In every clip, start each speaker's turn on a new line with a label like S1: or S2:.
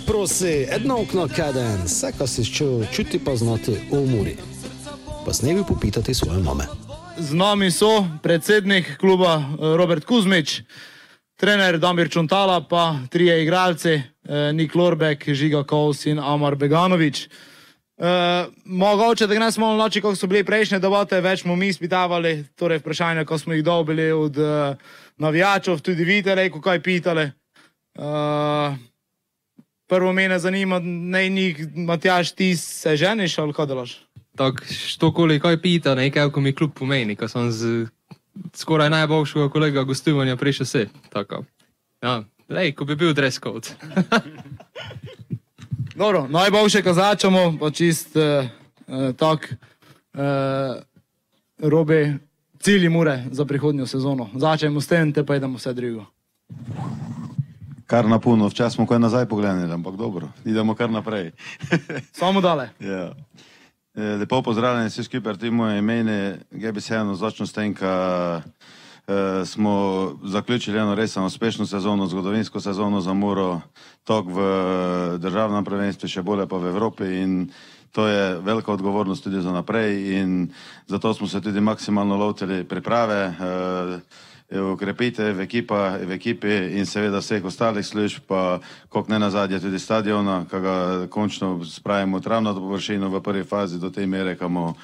S1: se prosi, jedno okno kaden, vse, kar si čutil, čuti pa znati v umori. Pa s nebi popitati svoje mame.
S2: Z nami so predsednik kluba eh, Robert Kuzmič, trener Damir Čuntala, pa trije igralci, eh, Nik Lorbek, Žiga Kovs in Amar Beganovič. Uh, mogoče, da gremo malo noči, kot so bili prejšnje debate, več smo mi spitavali, torej vprašanja, ko smo jih dobili od uh, navijačev, tudi videli, kaj pitali. Uh, prvo mene zanima, naj njih, Matjaš, ti se ženiš ali kaj delaš?
S3: Tako, štokoli kaj pita, nekaj, ko mi kljub pomeni, ko sem z skoraj najboljšega kolega gostovanja prišel se. Tako. Ja, lej, ko bi bil dress code.
S2: Dobro, najboljše, ko začnemo, pa čist uh, uh, tak, uh, robe, cilji mure za prihodnjo sezono. Začnemo s tem, te pa idemo vse drugo.
S4: Kar na puno, včasih smo kaj nazaj pogledali, ampak dobro, idemo kar naprej.
S2: Samo dale.
S4: ja. Lepo pozdravljeni vsi skupaj, ti moje imene, Gebi Sejano, začnem s tem, ka uh, smo zaključili eno res uspešno sezono, zgodovinsko sezono za Muro, tok v državnem prvenstvu, še bolje pa v Evropi in to je velika odgovornost tudi za naprej in zato smo se tudi maksimalno lotili priprave. Uh, ukrepite v, ekipa, v ekipi in seveda vseh ostalih služb, pa kot ne nazadnje tudi stadiona, ki ga končno spravimo travno do površino v prvi fazi do te mere, ko bomo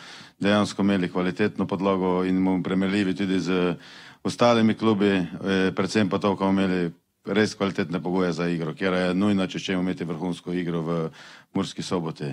S4: dejansko imeli kvalitetno podlogo in bomo premeljivi tudi z ostalimi klubi, eh, predvsem pa to, ko bomo imeli res kvalitetne pogoje za igro, kjer je nujno, če ćemo imeti vrhunsko igro v Murski soboti.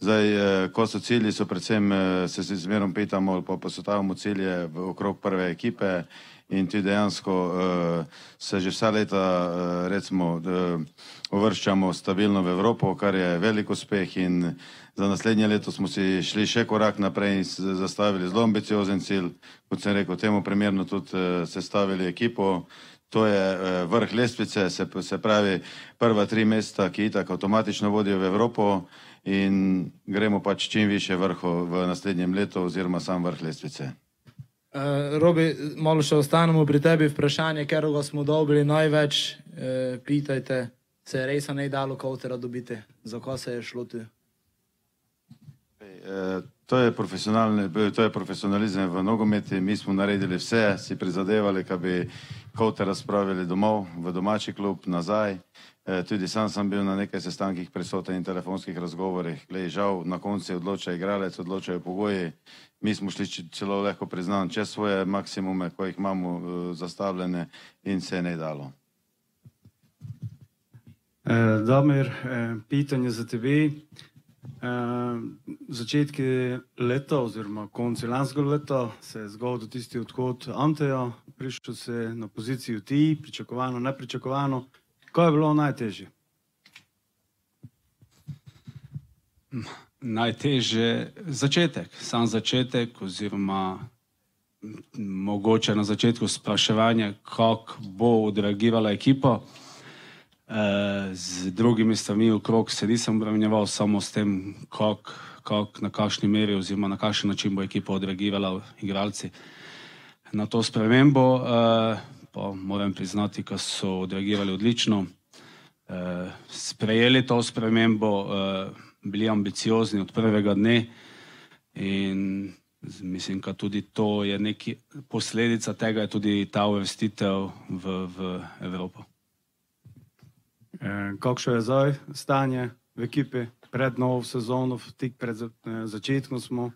S4: Zdaj, eh, ko so cilji, so predvsem, eh, se si zmerom pitamo, pa postavimo cilje okrog prve ekipe in ti dejansko uh, se že vsa leta uh, recimo, uh, uvrščamo stabilno v Evropo, kar je velik uspeh in za naslednje leto smo si šli še korak naprej in zastavili zelo ambiciozen cilj, kot sem rekel, temu primerno tudi uh, sestavili ekipo. To je vrh lestvice, se, se pravi prva tri mesta, ki itak avtomatično vodijo v Evropo in gremo pač čim više vrho v naslednjem letu oziroma sam vrh lestvice.
S2: Uh, Robi, malo še ostanemo pri tebi. Vprašanje, ker ga smo dobili največ, uh, pitajte, se je res ne dalo kautera dobiti, zakaj se je šlo tu?
S4: Uh, to, je to je profesionalizem v nogometi. Mi smo naredili vse, si prizadevali, da bi kautera spravili domov, v domači klub, nazaj. Uh, tudi sam sem bil na nekaj sestankih prisoten in telefonskih razgovorih. Glej, žal, na koncu odloča igralec, odločajo pogoji mi smo šli celo lahko priznam, če svoje maksimume, ko jih imamo uh, zastavljene in se ne dalo.
S5: Eh, Damir, eh, pitanje za tebe. Eh, začetki leta oziroma konci lanskega leta se je zgodil tisti odhod Anteja, prišel se na pozicijo ti, pričakovano, nepričakovano. Kaj je bilo najtežje?
S6: najtežje začetek, sam začetek, oziroma mogoče na začetku spraševanje, kako bo odreagirala ekipa. E, z drugimi stvarmi okrog se nisem obremenjeval samo s tem, kak, kak, na kakšni meri oziroma na kakšen način bo ekipa odreagirala, igralci. Na to spremembo e, pa moram priznati, da so odreagirali odlično, e, sprejeli to spremembo. E, bili ambiciozni od prvega dne in mislim, da tudi to je neki posledica tega, je tudi ta uvrstitev v, v Evropo.
S5: E, kakšno je zdaj stanje v ekipi pred novo sezono, tik pred za, e, začetkom smo?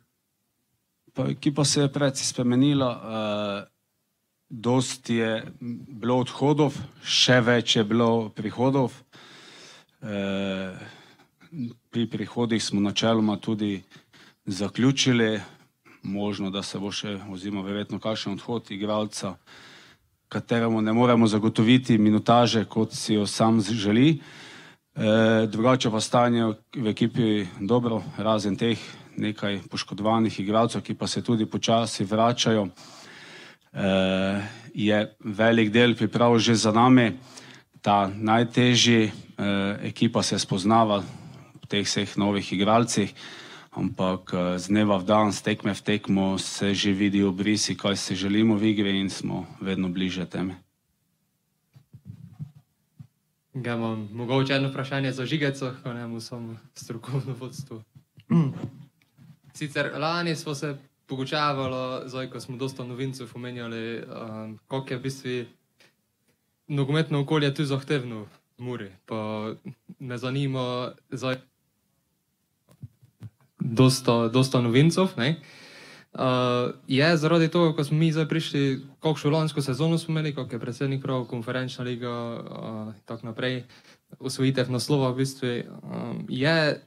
S6: Pa ekipa se je predvsej spremenila. E, dosti je bilo odhodov, še več je bilo prihodov. E, pri prihodih smo načeloma tudi zaključili, možno, da se bo še, oziroma verjetno kakšen odhod igralca, kateremu ne moremo zagotoviti minutaže, kot si jo sam želi. E, drugače pa stanje v ekipi dobro, razen teh nekaj poškodovanih igralcev, ki pa se tudi počasi vračajo. E, je velik del priprav že za nami, ta najtežji e, ekipa se spoznava, teh vseh novih igralcih, ampak eh, z dneva v dan, z tekme v tekmo se že vidijo brisi, kaj se želimo v igri in smo vedno bliže teme.
S3: Ga imam mogoče eno vprašanje za žigeco, ko ne mu samo strokovno vodstvo. Sicer lani smo se pogučavali, zdaj ko smo dosta novincev omenjali, um, koliko je v bistvu nogometno okolje tu zahtevno Muri. Pa me zanima, zdaj dosta, dosta novincev. Ne? Uh, je zaradi tega, ko smo mi zdaj prišli, kakšno lansko sezono smo imeli, kako je predsednik prav, konferenčna liga in uh, tako naprej, usvojitev naslova v bistvu. Um, je,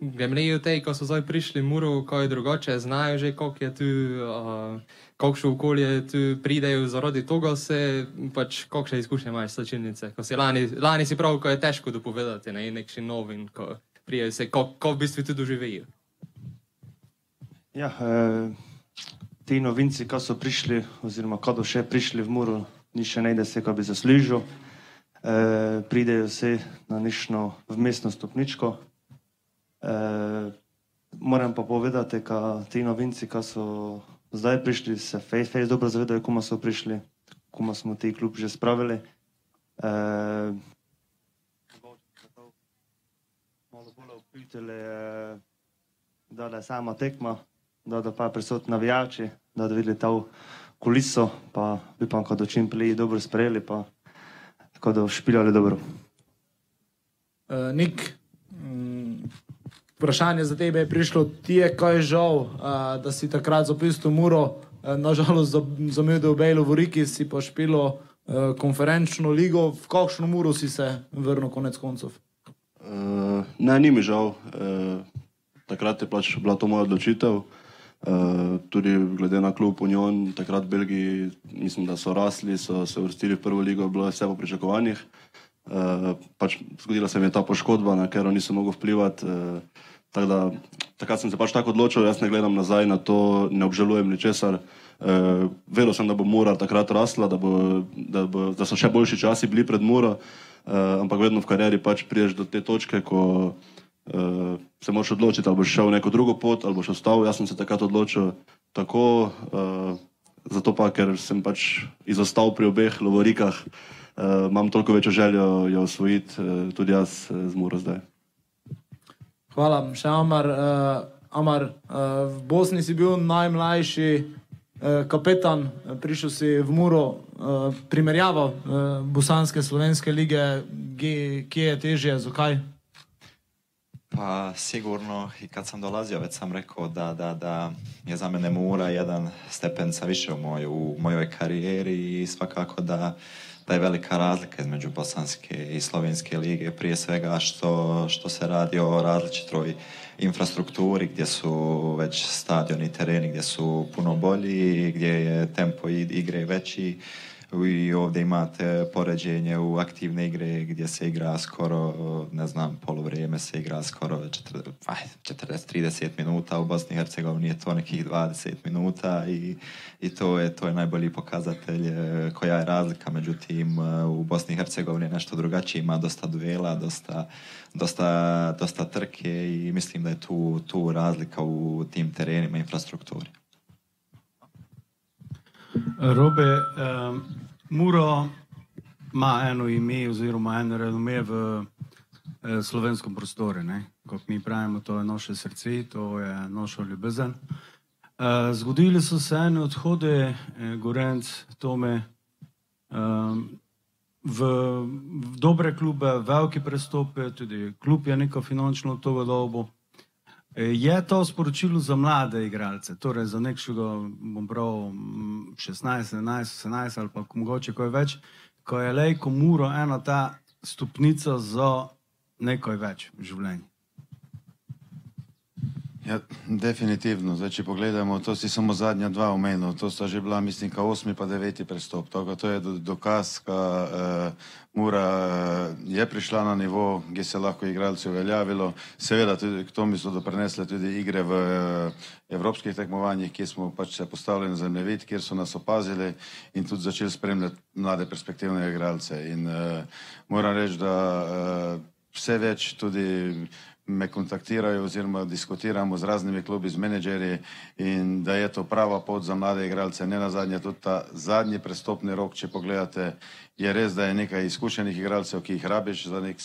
S3: gledajo te, ko so zdaj prišli, muro, kaj je drugače, znajo že, kako je tu, uh, kakšno okolje tu pridejo, zaradi tega se pač, kakšne izkušnje imaš slačilnice. Lani, lani si prav, ko je težko dopovedati, ne, nekši novin, ko prijejo se, kako v bistvu tu doživijo.
S7: Ja, eh, ti novinci, ki so prišli, oziroma ko so še prišli v Muro, ni še najde se, ko bi zaslužil. Eh, pridejo se na nišno vmesno stopničko. Eh, moram pa povedati, da ti novinci, ki so zdaj prišli, se fej, fej dobro zavedajo, kako so prišli, kako smo ti klub že spravili. Eh, malo bolj upitele, da je sama tekma da da pa prisotni navijači, da da videli ta kuliso, pa bi pa kot čim prej dobro sprejeli, pa tako da špiljali dobro.
S2: Uh, Nik, mm, vprašanje za tebe je prišlo, ti je kaj žal, uh, da si takrat zapisal Muro, uh, nažalost zamudil Bejlo v Riki, si pa špilo uh, konferenčno ligo, v kakšno Muro si se vrnil konec koncev?
S8: Uh, ne, ni mi žal. Uh, takrat je pač bila to moja odločitev. Uh, tudi glede na klub Union, takrat v Belgiji, mislim, da so rasli, so se vrstili v prvo ligo, bilo je vse po pričakovanjih. Uh, pač zgodila se mi je ta poškodba, na katero nisem mogel vplivati. Uh, tak da, takrat sem se pač tako odločil, jaz ne gledam nazaj na to, ne obžalujem ničesar. Uh, Verjel sem, da bo Mura takrat rasla, da, bo, da, bo, da so še boljši časi bili pred Muro, uh, ampak vedno v karieri pač priješ do te točke, ko uh, se moraš odločiti, ali boš šel neko drugo pot, ali boš ostal. Jaz sem se takrat odločil tako, uh, zato pa, ker sem pač izostal pri obeh lovorikah, uh, imam toliko večjo željo jo osvojiti, uh, tudi jaz uh, z Muro zdaj.
S2: Hvala, še Amar. Uh, Amar, uh, v Bosni si bil najmlajši uh, kapetan, prišel si v Muro, uh, primerjava uh, Bosanske slovenske lige, kje je težje, zakaj?
S9: Pa sigurno i kad sam dolazio već sam rekao da, da, da je za mene Mura jedan stepenca više u, moj, u mojoj karijeri i svakako da, da je velika razlika između bosanske i slovenske lige prije svega što, što se radi o različitoj infrastrukturi gdje su već stadioni i tereni gdje su puno bolji, gdje je tempo igre veći i ovdje imate poređenje u aktivne igre gdje se igra skoro, ne znam, polovrijeme se igra skoro 40-30 minuta, u Bosni i Hercegovini je to nekih 20 minuta i, i to, je, to je najbolji pokazatelj e, koja je razlika, međutim e, u Bosni i Hercegovini je nešto drugačije, ima dosta duela, dosta, dosta, dosta trke i mislim da je tu, tu razlika u tim terenima infrastrukturi.
S5: Robe, um, Muro ima eno ime, oziroma eno renome v eh, slovenskem prostoru. Kot mi pravimo, to je naše srce, to je naša ljubezen. Eh, zgodili so se ene odhode, eh, Gorenc, Tome, eh, v, v dobre klube, velike prestope, tudi klub je neko finančno to dobo. Je to sporočilo za mlade igralce, torej za nekšega, bom prav, 16, 17, 17 ali pa mogoče kaj več, ko je lejko muro ena ta stopnica za nekaj več v življenju?
S4: Ja, definitivno. Zdaj, če pogledamo, to si samo zadnja dva omenil, to sta že bila, mislim, ka osmi pa deveti prestop. Toga, to je dokaz, da uh, Mura uh, je prišla na nivo, kjer se lahko igralci uveljavilo. Seveda, tudi k tomu so doprinesle tudi igre v uh, evropskih tekmovanjih, kjer smo pač se postavili na zemljevid, kjer so nas opazili in tudi začeli spremljati mlade perspektivne igralce. In uh, moram reči, da uh, vse več tudi me kontaktirajo oziroma diskutiramo z raznimi klubi, z menedžerji in da je to prava pot za mlade igralce. Ne na zadnje, tudi ta zadnji prestopni rok, če pogledate, je res, da je nekaj izkušenih igralcev, ki jih rabiš za nek,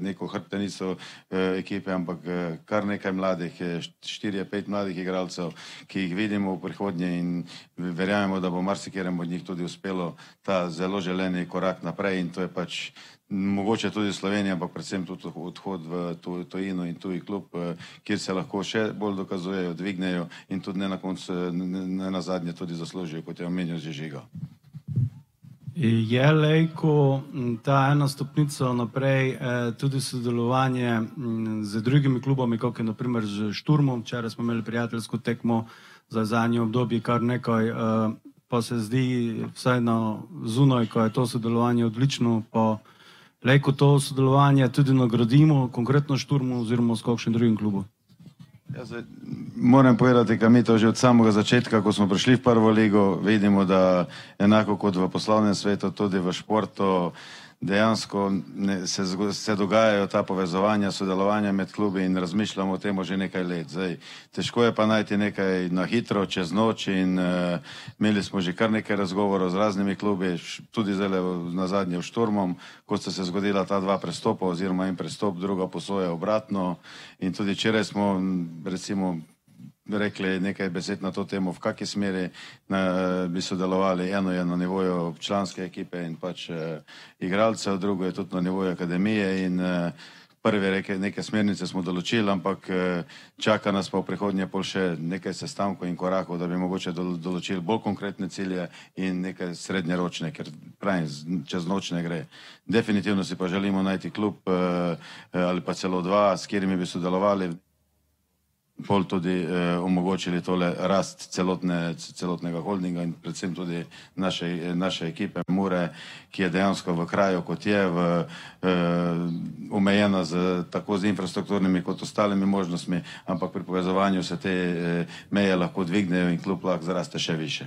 S4: neko hrbtenico eh, ekipe, ampak eh, kar nekaj mladih, štirje, pet mladih igralcev, ki jih vidimo v prihodnje in verjamemo, da bo marsikjerem od njih tudi uspelo ta zelo želeni korak naprej in to je pač mogoče tudi Slovenija, ampak predvsem tudi odhod v tujino in tuji klub, eh, kjer se lahko še bolj dokazujejo, dvignejo in tudi ne na koncu, ne na zadnje tudi zaslužijo, kot je omenil že žiga.
S5: Je lejko ta ena stopnica naprej, eh, tudi sodelovanje z drugimi klubami, kot je naprimer z Šturmom, včeraj smo imeli prijateljsko tekmo za zadnje obdobje, kar nekaj, eh, pa se zdi vsaj na zunaj, ko je to sodelovanje odlično, pa Lejko to sodelovanje tudi nagradimo, konkretno šturmu oziroma s kakšnim drugim klubom?
S4: Ja, zdaj, moram povedati, da mi to že od samega začetka, ko smo prišli v prvo ligo, vidimo, da enako kot v poslovnem svetu, tudi v športu, dejansko ne, se, se dogajajo ta povezovanja, sodelovanja med klubi in razmišljamo o tem že nekaj let. Zdaj, težko je pa najti nekaj na hitro, čez noč in uh, imeli smo že kar nekaj razgovorov z raznimi klubi, tudi zdaj na zadnje v Šturmom, kot sta se zgodila ta dva prestopa oziroma en prestop, druga posoja obratno in tudi včeraj smo recimo rekli nekaj besed na to temo, v kakšni smeri na, bi sodelovali. Eno je na nivoju članske ekipe in pač eh, igralcev, drugo je tudi na nivoju akademije in eh, prve reke, neke smernice smo določili, ampak eh, čaka nas pa v prihodnje pol še nekaj sestankov in korakov, da bi mogoče dol, določili bolj konkretne cilje in nekaj srednjeročne, ker pravim, čez noč ne gre. Definitivno si pa želimo najti klub ali pa celo dva, s katerimi bi sodelovali pol tudi eh, omogočili tole rast celotne, celotnega holdinga in predvsem tudi naše, naše ekipe Mure, ki je dejansko v kraju, kot je, v, eh, omejena z, tako z infrastrukturnimi kot ostalimi možnostmi, ampak pri povezovanju se te eh, meje lahko dvignejo in klub lahko zraste še više.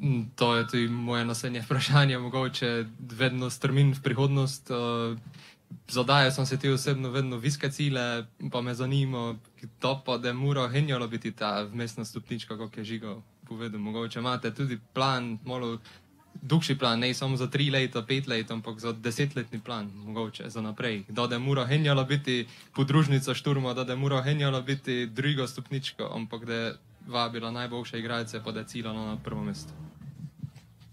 S3: Mm, to je tudi moje naslednje vprašanje, mogoče vedno strmin v prihodnost. Uh, Zadajal sem se ti osebno vedno viske cilje, pa me zanima, kdo pa da mora henjalo biti ta vmesna stopnička, kako je žigal povedal. Mogoče imate tudi plan, malo dugši plan, ne samo za tri leta, pet let, ampak za desetletni plan, mogoče za naprej. Da da mora henjalo biti podružnica šturma, da da mora henjalo biti druga stopnička, ampak da je vabila najboljše igralce, pa da je ciljalo na prvo mesto.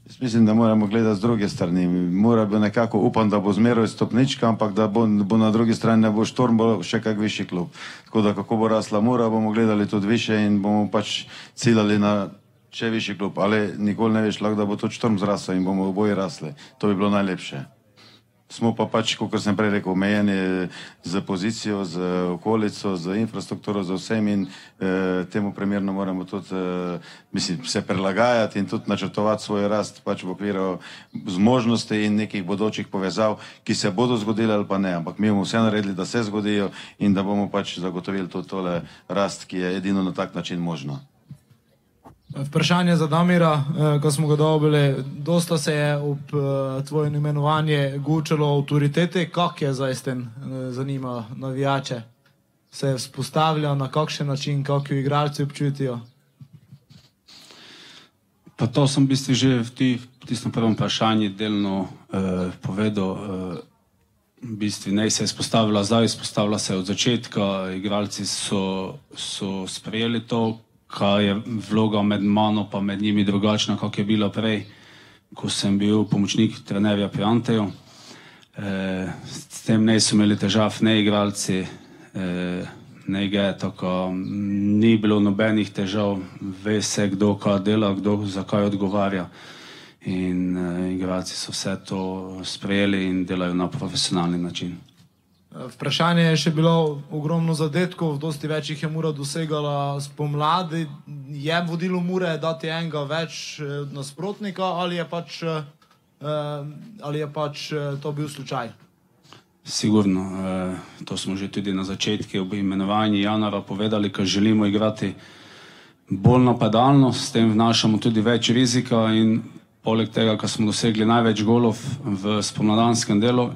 S4: Jaz mislim, da moramo gledati z druge strani. Mora biti nekako, upam, da bo zmeraj stopnička, ampak da bo, bo na drugi strani ne bo štorm, bo še kak višji klub. Tako da, kako bo rasla mora, bomo gledali tudi više in bomo pač ciljali na še višji klub. Ali nikoli ne veš, lahko da bo tudi štorm zrasel in bomo oboje rasli. To bi bilo najlepše. Smo pa pač, kot sem prej rekel, omejeni z pozicijo, z okolico, z infrastrukturo, z vsem in eh, temu primerno moramo tudi eh, mislim, se prilagajati in tudi načrtovati svoj rast pač v okviru zmožnosti in nekih bodočih povezav, ki se bodo zgodile ali pa ne. Ampak mi bomo vse naredili, da se zgodijo in da bomo pač zagotovili tudi tole rast, ki je edino na tak način možno.
S2: Vprašanje za Damira, eh, ko smo ga dobili, dosta se je ob eh, tvojem imenovanju gučalo avtoritete, kako je zdaj s tem eh, zanima navijače? Se je vzpostavljal na kakšen način, kako jo igralci občutijo?
S6: Pa to sem v bistvu že v tistem prvem vprašanju delno eh, povedal. Eh, v bistvu ne se je spostavila zdaj, spostavila se je od začetka. Igralci so, so sprejeli to, kaj je vloga med mano in med njimi drugačna, kot je bila prej, ko sem bil pomočnik trenerja pri Anteju. E, s tem ne so imeli težav, ne igralci, e, ne igre, tako ni bilo nobenih težav, ve se, kdo kaj dela, kdo zakaj odgovarja. In e, igralci so vse to sprejeli in delajo na profesionalni način.
S2: Vprašanje je še bilo ogromno zadetkov, dosti več jih je mura dosegala spomladi. Je vodilo mure dati enega več eh, nasprotnika ali je pač, eh, ali je pač eh, to bil slučaj?
S6: Sigurno, to smo že tudi na začetku ob imenovanju Janara povedali, ker želimo igrati bolj napadalno, s tem vnašamo tudi več rizika in poleg tega, ker smo dosegli največ golov v spomladanskem delu,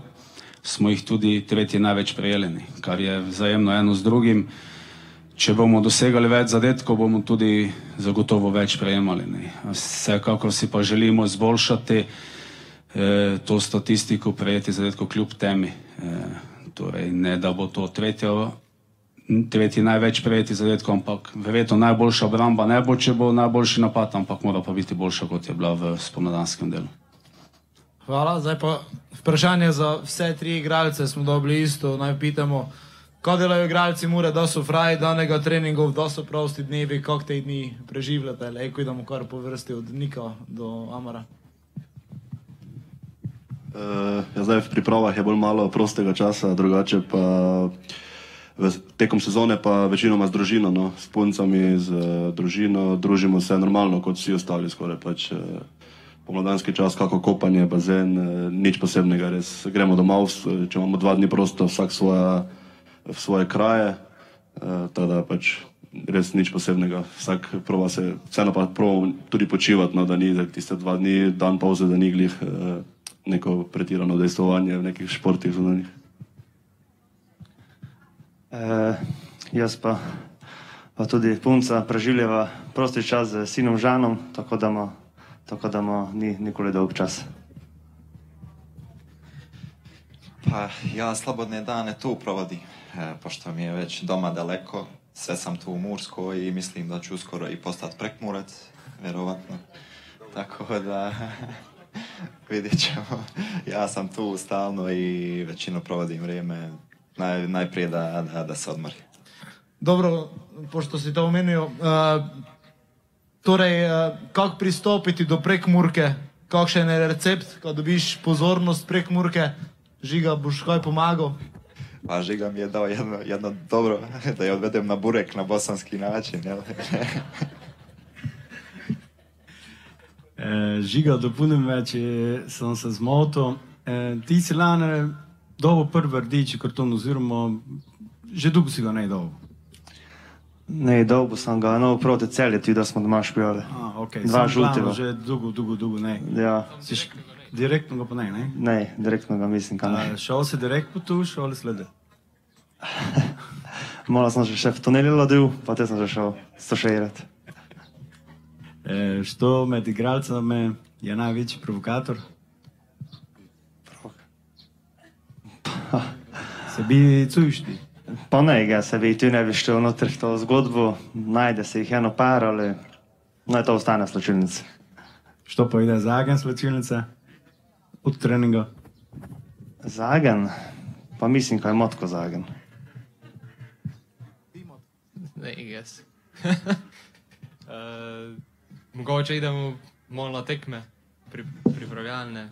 S6: smo jih tudi tretji največ prejeli, ne, kar je vzajemno eno z drugim. Če bomo dosegali več zadetkov, bomo tudi zagotovo več prejemali. Ne. Vsekakor si pa želimo izboljšati eh, to statistiko prejeti zadetkov kljub temi. Eh, torej, ne da bo to tretjo, tretji največ prejeti zadetkov, ampak verjetno najboljša obramba ne bo, če bo najboljši napad, ampak mora pa biti boljša, kot je bila v spomladanskem delu.
S2: Hvala. Zdaj pa vprašanje za vse tri igralce smo dobili isto. Naj pitamo, kaj delajo igralci Mure, da so fraj danega treningov, da so prosti dnevi, kako te dni preživljate. Lejko idemo kar po vrsti od Nika do Amara.
S8: Uh, ja, zdaj v pripravah je bolj malo prostega časa, drugače pa v, tekom sezone pa večinoma z družino, no, s puncami, z uh, družino, družimo se normalno kot vsi ostali skoraj. Pač, uh, pomladanski čas, kako kopanje, bazen, uh, nič posebnega, res gremo domov, če imamo dva dni prosto, vsak svoja, v svoje kraje, uh, teda pač res nič posebnega. Vsak prova se, vseeno pa prova tudi počivati, no, da ni tiste dva dni, dan pauze, da ni glih. Uh, neko pretirano dejstvovanje v nekih športih zunanjih.
S7: E, jaz pa, pa tudi punca preživljava prosti čas z sinom Žanom, tako da ima, tako da ima ni nikoli dolg čas.
S9: Pa ja slobodne dane tu provodim, e, pošto mi je već doma daleko. Sve sam tu u Murskoj i mislim da ću uskoro i postati prekmurac, vjerovatno. Tako da vidjet ćemo. Ja sam tu stalno i većinu provodim vrijeme naj, najprije da, da, da se odmori.
S2: Dobro, pošto si to omenil, uh, torej, uh, kako pristopiti do prekmurke, kakšen je recept, ko dobiš pozornost prekmurke, žiga boš kaj pomagal.
S9: Pa Žiga mi je dao jedno, jedno dobro, da je odvedem na burek na bosanski način. Jel?
S5: Eh, Žiga, dopolnim več, je- sem se zmotil. Eh, Ti si lani dobil prvi rdeči karton, oziroma že dolgo si ga ne dal.
S7: Ne, dolgo sem ga nov proti celju, tudi da smo doma špijali.
S5: Ah, okay.
S7: Dva žutega.
S5: Že dolgo, dolgo, dolgo ne.
S7: Ja,
S5: Si šk- direktno ga pa ne, ne?
S7: ne, direktno ga mislim, kam ne.
S5: A, šel si direkt po tu, šel ali slede?
S7: Malo sem že še v tunelu ladil, pa te sem že šel stošeirati.
S5: E, što med igralcami je največji provokator? Se bi cujšti.
S7: Pa ne, ga se bi tu ne bi šel noter v to zgodbo, najde se jih eno par, ali naj to ostane slučilnici.
S5: Što pa ide zagen slačilnice od treninga?
S7: Zagen, pa mislim, kaj je motko zagen.
S3: Ne, jaz. uh, mogoče idemo malo na tekme, pri, pripravljalne.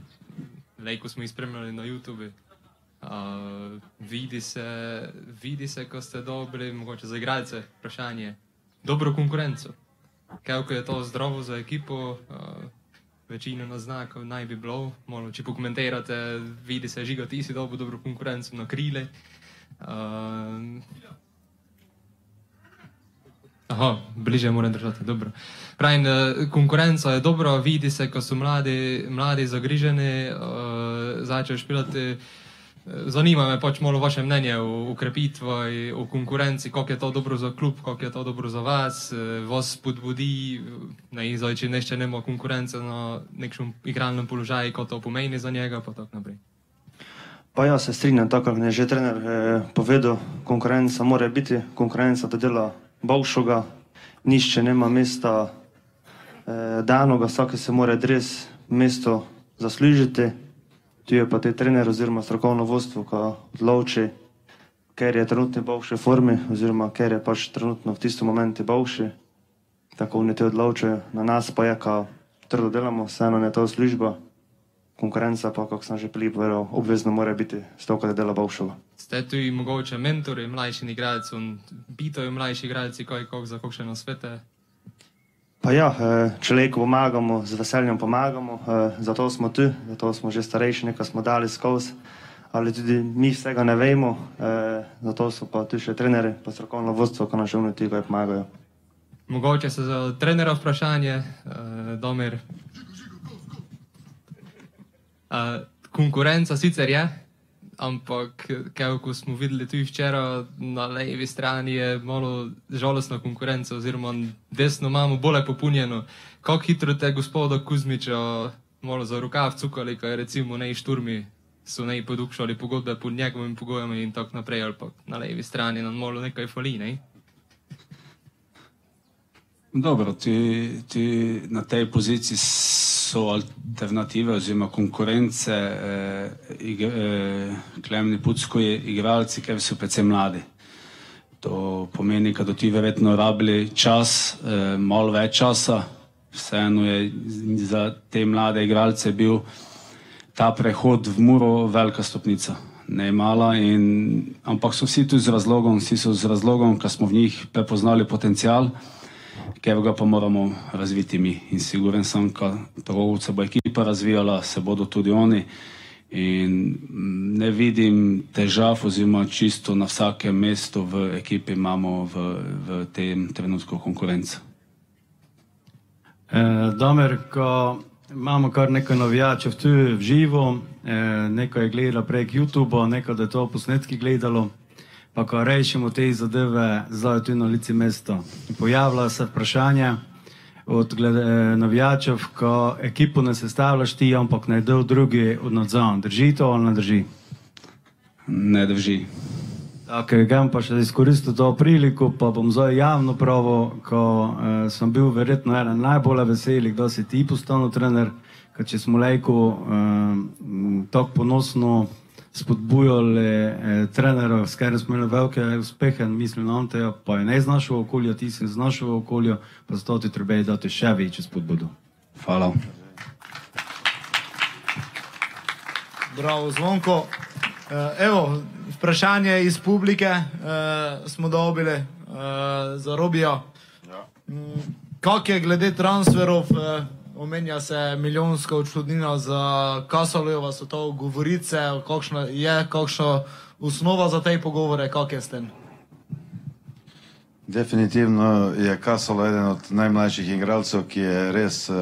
S3: Lejko smo jih spremljali na YouTubu. Uh, vidi, se, vidi se, ko ste dobri, mogoče za igralce, vprašanje. Dobro konkurenco. Kako je to zdravo za ekipo, uh, večina na znakov naj bi bilo. Malo, če pokomentirate, vidi se, žiga, ti si dobil dobro konkurenco na krile. Uh, Aha, bliže moram držati, dobro. Pravim, eh, konkurenca je dobra, vidi se, ko so mladi, mladi zagriženi, uh, začnejo špilati. Zanima me pač malo vaše mnenje o ukrepitvi, o konkurenci, kako je to dobro za klub, kako je to dobro za vas, eh, vas spodbudi, ne, zdaj, če nešče nema konkurence na nekem igralnem položaju, kot to pomeni za njega, pa tako naprej.
S7: Pa ja, se strinjam, tako kot je že trener eh, povedal, konkurenca mora biti, konkurenca da dela boljšega, nišče nema mesta eh, danoga, vsak se mora res mesto zaslužiti. Tu je pa te trener oziroma strokovno vodstvo, ko odloči, ker je trenutno v boljši formi oziroma ker je pač trenutno v tistem momentu boljši. Tako oni te odločajo, na nas pa je, ko trdo delamo, vseeno je to služba. Konkurenca pa, kako sem že prej povedal, obvezno mora biti stoka, da dela boljšega.
S3: Ste tu i mogoče mentori mlajšim igralcem, pitajo mlajši igralci, kaj kak za kakšne svete.
S7: Pa ja, eh, človeku pomagamo, z veseljem pomagamo, eh, zato smo tu, zato smo že starejši, nekaj smo dali skozi, ali tudi mi vsega ne vemo, eh, zato so pa tu še treneri, pa strokovno vodstvo, ko nam še oni tega pomagajo.
S3: Mogoče se za trenera vprašanje. Uh, konkurenca sicer je, ampak kaj, ko smo videli tudi včeraj na levi strani, je malo žalostna konkurenca, oziroma desno imamo bolje popunjeno. Kako hitro te gospoda Kuzmiča malo za rokav cukali, kaj recimo nej šturmi so nej podukšali pogodbe pod njegovimi pogojem in tako naprej, ali pa na levi strani nam malo nekaj fali, ne?
S6: Dobro, ti, ti na tej poziciji so alternative oziroma konkurence, eh, ig, eh, Klemni Pucko je igralci, ker so predvsem mladi. To pomeni, da ti verjetno rabili čas, eh, malo več časa, vseeno je za te mlade igralce bil ta prehod v Muro velika stopnica. Ne mala, in, ampak so vsi tu z razlogom, vsi so z razlogom, ker smo v njih prepoznali potencial ki ga pa moramo razviti mi. In siguren sem, da tako se bo ekipa razvijala, se bodo tudi oni. In ne vidim težav, oziroma čisto na vsakem mestu v ekipi imamo v, v tem trenutku konkurenco.
S5: E, Domer, ko imamo kar nekaj navijačev tu v živo, e, nekaj je gledalo prek YouTube, nekaj je to posnetki gledalo pa ko rešimo te zadeve, zdaj tu na lici mesta. Pojavlja se vprašanje od glede, eh, navijačev, ko ekipo ne sestavljaš ti, ampak ne del drugi od nadzora. Drži to ali ne drži?
S6: Ne drži.
S5: Okay, Grem pa še izkoristiti to priliko, pa bom zdaj javno pravo, ko eh, sem bil verjetno eden najbolj veselih, da si ti postal trener, ker če smo lejko eh, tako ponosno spodbujali eh, trenerov, s katerim smo imeli velike uspehe, mislim na Anteja, pa je ne iz našega okolja, ti si iz našega okolja, pa zato ti treba dati še večjo spodbudo.
S6: Hvala.
S2: Bravo, zvonko. Uh, evo, vprašanje iz publike uh, smo dobili uh, za Robijo. Ja. Mm, Kako je glede transferov? Uh, omenja se milijonska odškodnina za Kasalojeva, so to govorice, kakšna je kakšna osnova za te pogovore, kak je s tem?
S4: Definitivno je Kasalo eden od najmlajših igralcev, ki je res uh,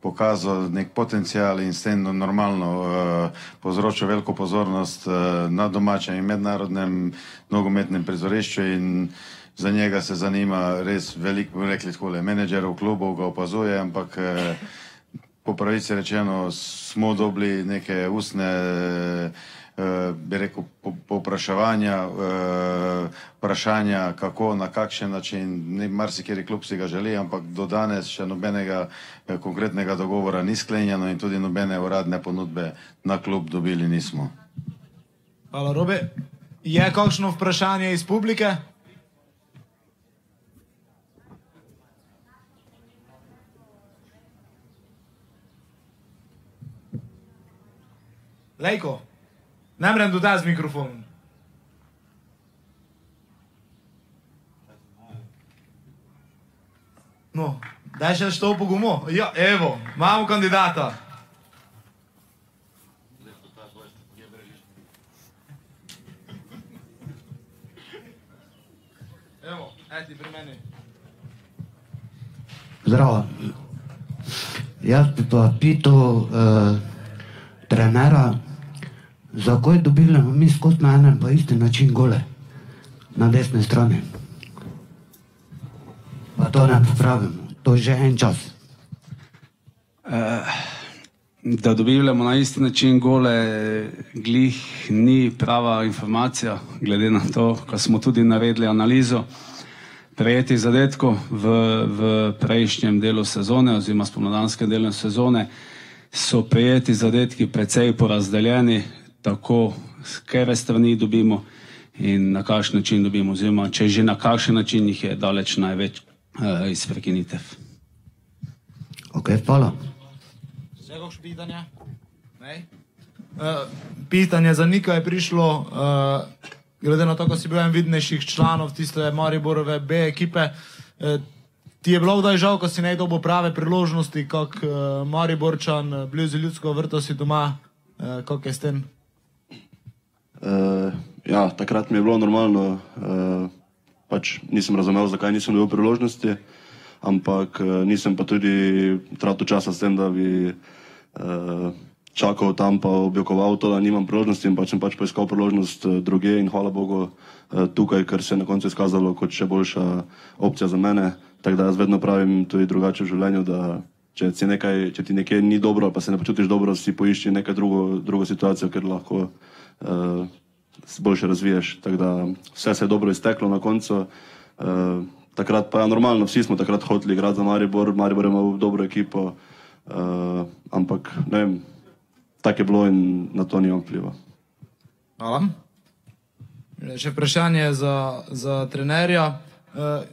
S4: pokazal nek potencial in s tem normalno uh, povzročil veliko pozornost uh, na domačem in mednarodnem nogometnem prizorišču in uh, za njega se zanima res veliko, rekli tako, menedžerov klubov ga opazuje, ampak eh, po pravici rečeno smo dobili neke ustne, eh, bi rekel, popraševanja, eh, vprašanja kako, na kakšen način, ne marsikeri klub si ga želi, ampak do danes še nobenega konkretnega dogovora ni sklenjeno in tudi nobene uradne ponudbe na klub dobili nismo.
S2: Hvala, Robe. Je kakšno vprašanje iz publike? Lejko, ne morem dodati z mikrofonom. No, daj še što pogumo. Ja, evo, imamo kandidata. Evo, eti pri meni.
S10: Zdravo. Jaz bi pa pital uh, trenera, zakaj dobili mi skozi na enem pa isti način gole na desni strani. Pa to ne popravimo, to je že en čas.
S6: Uh, da dobivamo na isti način gole, glih ni prava informacija, glede na to, ko smo tudi naredili analizo prejetih zadetkov v, v prejšnjem delu sezone oziroma spomladanskem delu sezone, so prejeti zadetki precej porazdeljeni, tako z kere strani dobimo in na kakšen način dobimo, oziroma če že na kakšen način jih je daleč največ uh, iz prekinitev.
S10: Ok, hvala.
S2: Še kakšno pitanje? Uh, pitanje za Nika je prišlo, uh, glede na to, da si bil en vidnejših članov tiste Mariborove B ekipe. Uh, ti je bilo kdaj žal, ko si ne dobil prave priložnosti, kot uh, Mariborčan, blizu ljudsko vrto si doma, uh, kako je s tem?
S8: Uh, ja, takrat mi je bilo normalno, uh, pač nisem razumel, zakaj nisem dobil priložnosti, ampak uh, nisem pa tudi tratil časa s tem, da bi uh, čakal tam, pa objokoval to, da nimam priložnosti in pač sem pač poiskal priložnost uh, druge in hvala Bogu uh, tukaj, ker se je na koncu izkazalo kot še boljša opcija za mene. Tako da jaz vedno pravim tudi drugače v življenju, da če, nekaj, če ti nekaj ni dobro, pa se ne počutiš dobro, si poišči nekaj drugo, drugo situacijo, ker lahko uh, se boljše razviješ. Tako da vse se je dobro izteklo na koncu. Uh, takrat pa je ja, normalno, vsi smo takrat hoteli igrati za Maribor, Maribor imel dobro ekipo, uh, ampak ne vem, tako je bilo in na to nimam vpliva.
S2: Hvala. Še vprašanje za, za trenerja. Uh,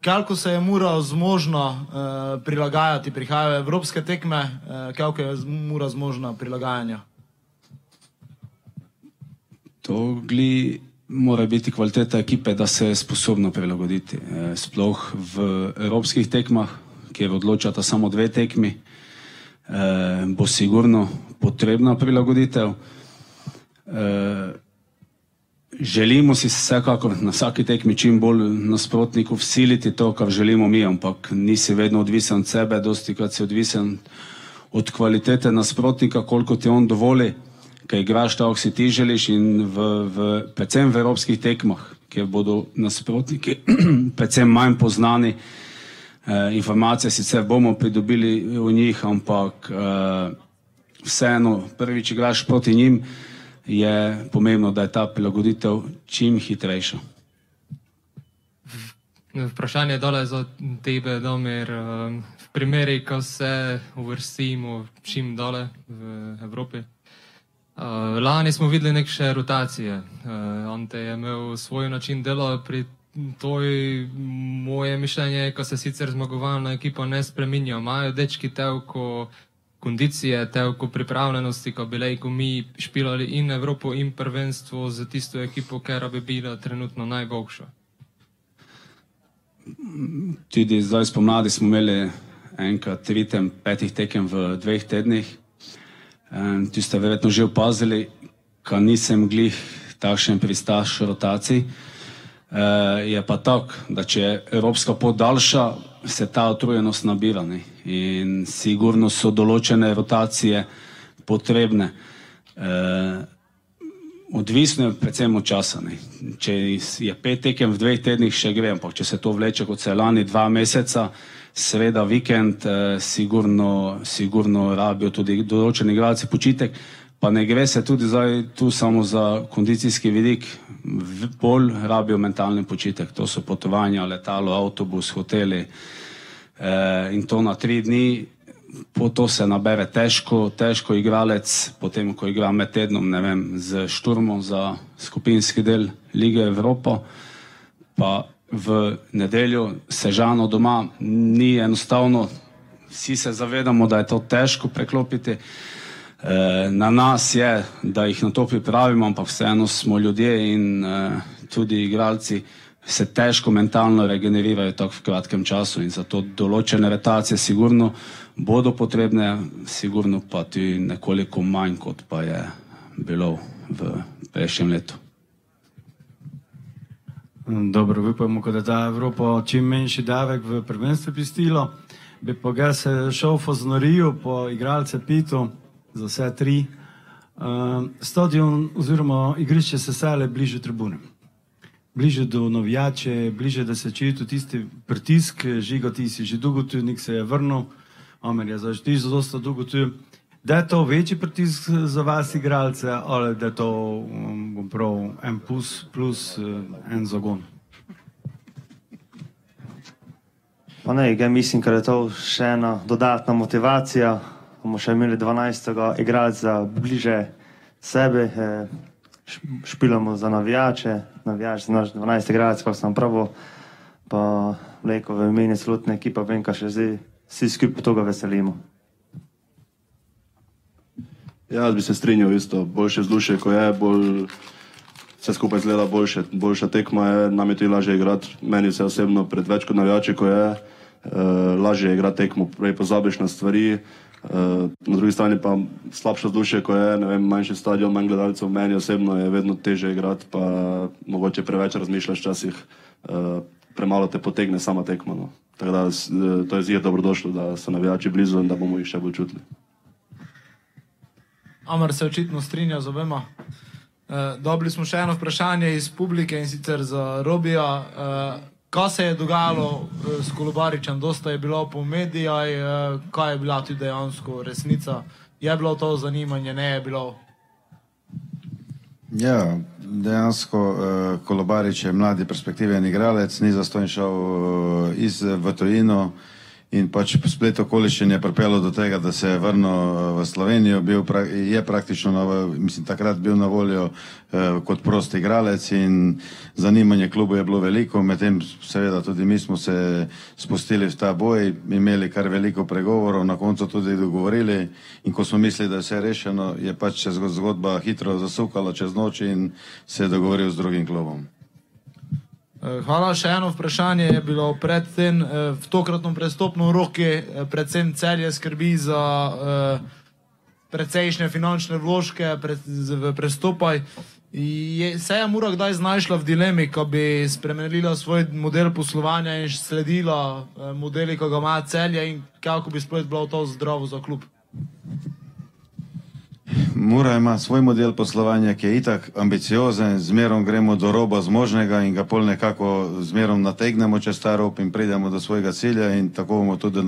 S2: Kako se je mura zmožna uh, prilagajati, prihajajo evropske tekme, uh, kako je mura zmožna prilagajanja?
S6: To gli mora biti kvaliteta ekipe, da se je sposobna prilagoditi. Eh, sploh v evropskih tekmah, kjer odločata samo dve tekmi, eh, bo sigurno potrebna prilagoditev. Eh, želimo si vsekakor na vsaki tekmi čim bolj nasprotniku vsiliti to, kar želimo mi, ampak nisi vedno odvisen od sebe, dosti krat si odvisen od kvalitete nasprotnika, koliko ti on dovoli. Kaj igraš, tako si ti želiš in v, v, predvsem v evropskih tekmah, kjer bodo nasprotniki predvsem manj poznani, eh, informacije sicer bomo pridobili v njih, ampak eh, vseeno prvič igraš proti njim, je pomembno, da je ta prilagoditev čim hitrejša.
S3: Vprašanje dole za tebe, Domir. Eh, v primeri, ko se uvrstimo čim dole v Evropi, Uh, lani smo videli neke rotacije. On te je imel svoj način dela, pri toj moje mišljenje, ko se sicer zmagovalna ekipa ne spreminja. Imajo dečki telko kondicije, telko pripravljenosti, ko bi lahko mi špilali in Evropo in prvenstvo za tisto ekipo, ker bi bila trenutno najboljša.
S6: Tudi zdaj spomladi smo imeli enkrat ritem petih tekem v dveh tednih. Tu ste verjetno že opazili, da nisem glih takšen pristaš rotacij. E, je pa tako, da če je evropska pot daljša, se ta utrujenost nabira ne? in sigurno so določene rotacije potrebne. E, odvisno je predvsem od časa. Ne? Če je pet tekem v dveh tednih, še gre, ampak če se to vleče kot se lani dva meseca, seveda vikend, eh, sigurno, sigurno rabijo tudi določeni igralci počitek, pa ne gre se tudi zdaj tu samo za kondicijski vidik, bolj rabijo mentalni počitek. To so potovanja, letalo, avtobus, hoteli eh, in to na tri dni. Po to se nabere težko, težko igralec, potem ko igra med tednom, ne vem, z šturmom za skupinski del Lige Evropa, pa v nedeljo sežano doma, ni enostavno, vsi se zavedamo, da je to težko preklopiti. E, na nas je, da jih na to pripravimo, ampak vseeno smo ljudje in e, tudi igralci se težko mentalno regenerirajo tako v kratkem času in zato določene retacije sigurno bodo potrebne, sigurno pa tudi nekoliko manj, kot pa je bilo v prejšnjem letu.
S5: Dobro, upamo, da da Evropa čim menjši davek v prvenstvu pistilo. Bi pa ga se šel v Znorijo po igralce Pitu za vse tri. Uh, stadion oziroma igrišče se sale bliže tribunem. Bliže do novijače, bliže da se čuti tisti pritisk, žiga ti si že dolgo tu, nik se je vrnil, Omer je zašti že dosta dolgo tu. Da je to večji pritisk za vas, igralce, ali da je to um, prav, en plus, plus uh, en zagon?
S7: Pa ne, ja mislim, da je to še ena dodatna motivacija. Bomo še imeli 12. igralca bliže sebe, eh, špilamo za navijače, navijač za naš 12. igralec, pa sem pravo, pa leko v imeni celotne ekipa, vem, kaj še zdaj, vsi skupaj toga veselimo.
S8: Ja, jaz bi se strinjal isto, boljše zdušje, ko je, bolj vse skupaj zgleda boljše, boljša tekma je, nam je tudi lažje igrati, meni se osebno pred več kot navijači, ko je, uh, lažje igrati tekmo, prej pozabiš na stvari, uh, na drugi strani pa slabše zdušje, ko je, vem, manjši stadion, manj gledalcev, meni osebno je vedno teže igrati, pa mogoče preveč razmišljaš včasih, uh, premalo te potegne sama tekma. No. Tako da to je zelo dobrodošlo, da so navijači blizu in da bomo jih še bolj čutili.
S2: Amar se očitno strinja z obema. Uh, dobili smo še eno vprašanje iz publike in sicer za Robija. Uh, kaj se je dogajalo uh, s Kolobaričem? Dosta je bilo po medijih, uh, kaj je bila tudi dejansko resnica? Je bilo to zanimanje, ne je bilo?
S4: Ja, dejansko uh, Kolobarič je mladi perspektiven igralec, ni zastojn šel uh, iz v tujino. In pač splet okoliščin je pripeljalo do tega, da se je vrnil eh, v Slovenijo, bil pra, je praktično, na, mislim, takrat bil na voljo eh, kot prost igralec in zanimanje klubu je bilo veliko, medtem seveda tudi mi smo se spustili v ta boj, imeli kar veliko pregovorov, na koncu tudi dogovorili in ko smo mislili, da je vse rešeno, je pač se zgodba hitro zasukala čez noč in se je dogovoril z drugim klubom.
S2: Eh, hvala. Še eno vprašanje je bilo predtem. Eh, v tokratnem prestopnem roku eh, predvsem celje skrbi za precejšnje finančne vložke v prestopaj. Je, se je Mura kdaj znašla v dilemi, ko bi spremenila svoj model poslovanja in sledila modeli, ko ga ima celje in kako bi sploh bilo to zdravo za klub?
S4: Mura ima svoj model poslovanja, ki je itak ambiciozen, zmerom gremo do roba zmožnega in ga pol nekako zmerom nategnemo čez ta rob in pridemo do svojega cilja in tako bomo tudi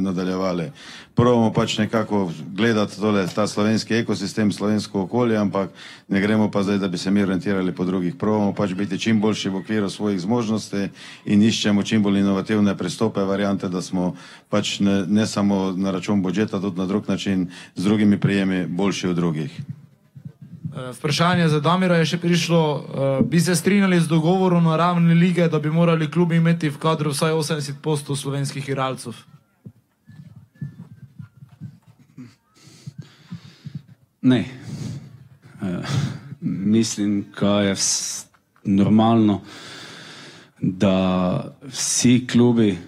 S4: nadaljevali. Probamo pač nekako gledati tole, ta slovenski ekosistem, slovensko okolje, ampak ne gremo pa zdaj, da bi se mi orientirali po drugih. Probamo pač biti čim boljši v okviru svojih zmožnosti in iščemo čim bolj inovativne pristope, variante, da smo pač ne, ne samo na račun budžeta, tudi na drug način z drugimi prijemi boljši od drugih.
S2: Eh, vprašanje za Damira je še prišlo. Eh, bi se strinjali z dogovorom na ravni lige, da bi morali klubi imeti v kadru vsaj 80 postov slovenskih igralcev?
S6: Ne. Uh, mislim, da je normalno, da vsi klubi,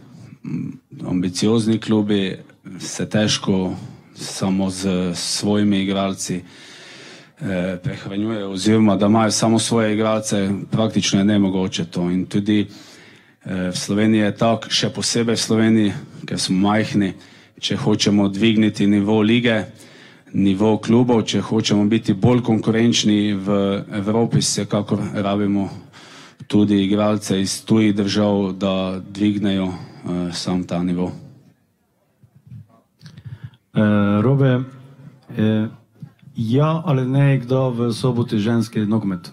S6: ambiciozni klubi, se težko samo z svojimi igralci eh, prehranjujejo, oziroma da imajo samo svoje igralce, praktično je nemogoče to. In tudi eh, v Sloveniji je tako, še posebej v Sloveniji, ker smo majhni, če hočemo dvigniti nivo lige, nivo klubov, če hočemo biti bolj konkurenčni v Evropi, se kakor rabimo tudi igralce iz tujih držav, da dvignejo uh, sam ta nivo.
S5: Uh, Robe, uh, ja ali ne, kdo v soboti ženski nogomet?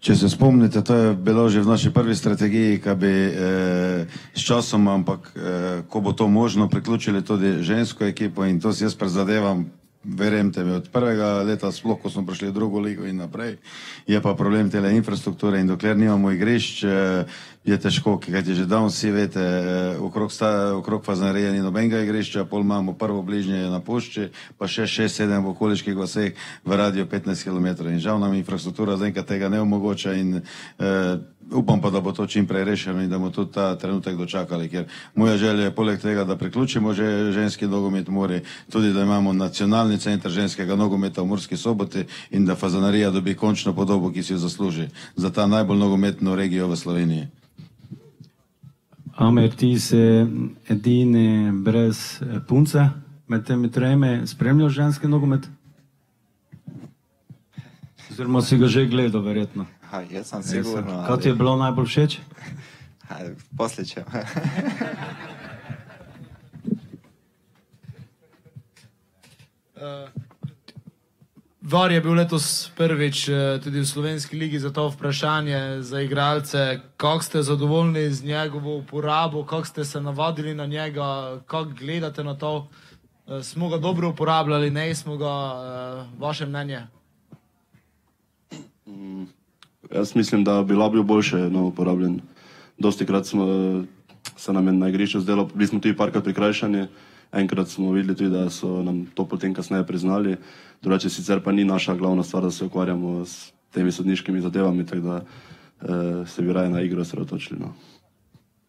S4: Če se spomnite, to je bilo že v naši prvi strategiji, ki bi eh, s časom, ampak eh, ko bo to možno, priključili tudi žensko ekipo in to si jaz prezadevam, verjemte mi, od prvega leta, sploh ko smo prišli v drugo ligo in naprej, je pa problem tele infrastrukture in dokler nimamo igrišč, eh, je težko, kaj ti že dan vsi veste, eh, okrog, sta, okrog Fazanerija ni nobenega igrišča, pol imamo prvo bližnje na pošči, pa še 6-7 v okoliških vseh v radio 15 km in žal nam infrastruktura zaenkrat tega ne omogoča in uh, upam pa, da bo to čim prej rešeno in da bomo tudi ta trenutek dočakali, ker moja želja je poleg tega, da priključimo že ženski nogomet Muri, tudi da imamo nacionalni center ženskega nogometa v Murski soboti in da Fazanerija dobi končno podobo, ki si jo zasluži za ta najbolj nogometno regijo v Sloveniji.
S5: Amer, ti si edini brez eh, punce med temi tremi, spremljaš ženski nogomet? Oziroma si ga že gledal, verjetno.
S9: Ha, jaz sem sigurno.
S5: Kaj ti je bilo najbolj všeč?
S9: Posliče.
S2: uh, Var je bil letos prvič eh, tudi v slovenski ligi za to vprašanje za igralce. Kako ste zadovoljni z njegovo uporabo, kako ste se navadili na njega, kako gledate na to? Eh, smo ga dobro uporabljali, ne smo ga, eh, vaše mnenje?
S8: Mm, jaz mislim, da bi bil boljše no, uporabljen. Dosti krat smo se nam na igrišču zdelo, bili smo tudi parkrat prikrajšani. Enkrat smo videli tudi, da so nam to potem kasneje priznali. Drugače sicer pa ni naša glavna stvar, da se ukvarjamo s temi sodniškimi zadevami, tako da eh, se bi raje na igro sredotočili. No.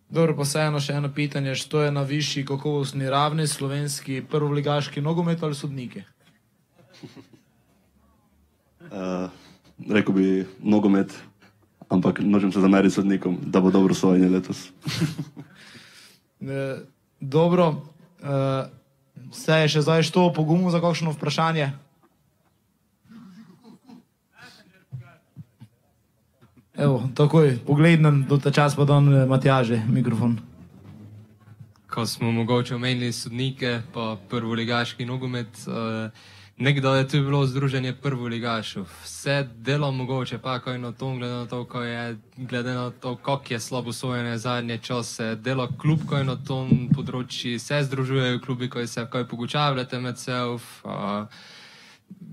S2: Dobro, pa vseeno še eno pitanje, što je na višji kakovostni ravni slovenski prvoligaški nogomet ali sodniki?
S8: uh, rekel bi nogomet, ampak nočem se zameriti sodnikom, da bo dobro sojenje letos.
S2: e, dobro, uh, se je še zdaj što pogumil za kakšno vprašanje? Evo, takoj, pogledam, do ta čas pa dan eh, Matjaže, mikrofon.
S3: Ko smo mogoče omenili sodnike, pa prvoligaški nogomet, uh, nekdo je tu bilo združenje prvoligašov. Vse delo mogoče, pa ko je na to, glede na to, ko je, glede na to, kako je slabo sojenje zadnje čase, delo klub, ko je na tom področju, se združujejo klubi, ko se kaj pogučavljate med seboj. Uh,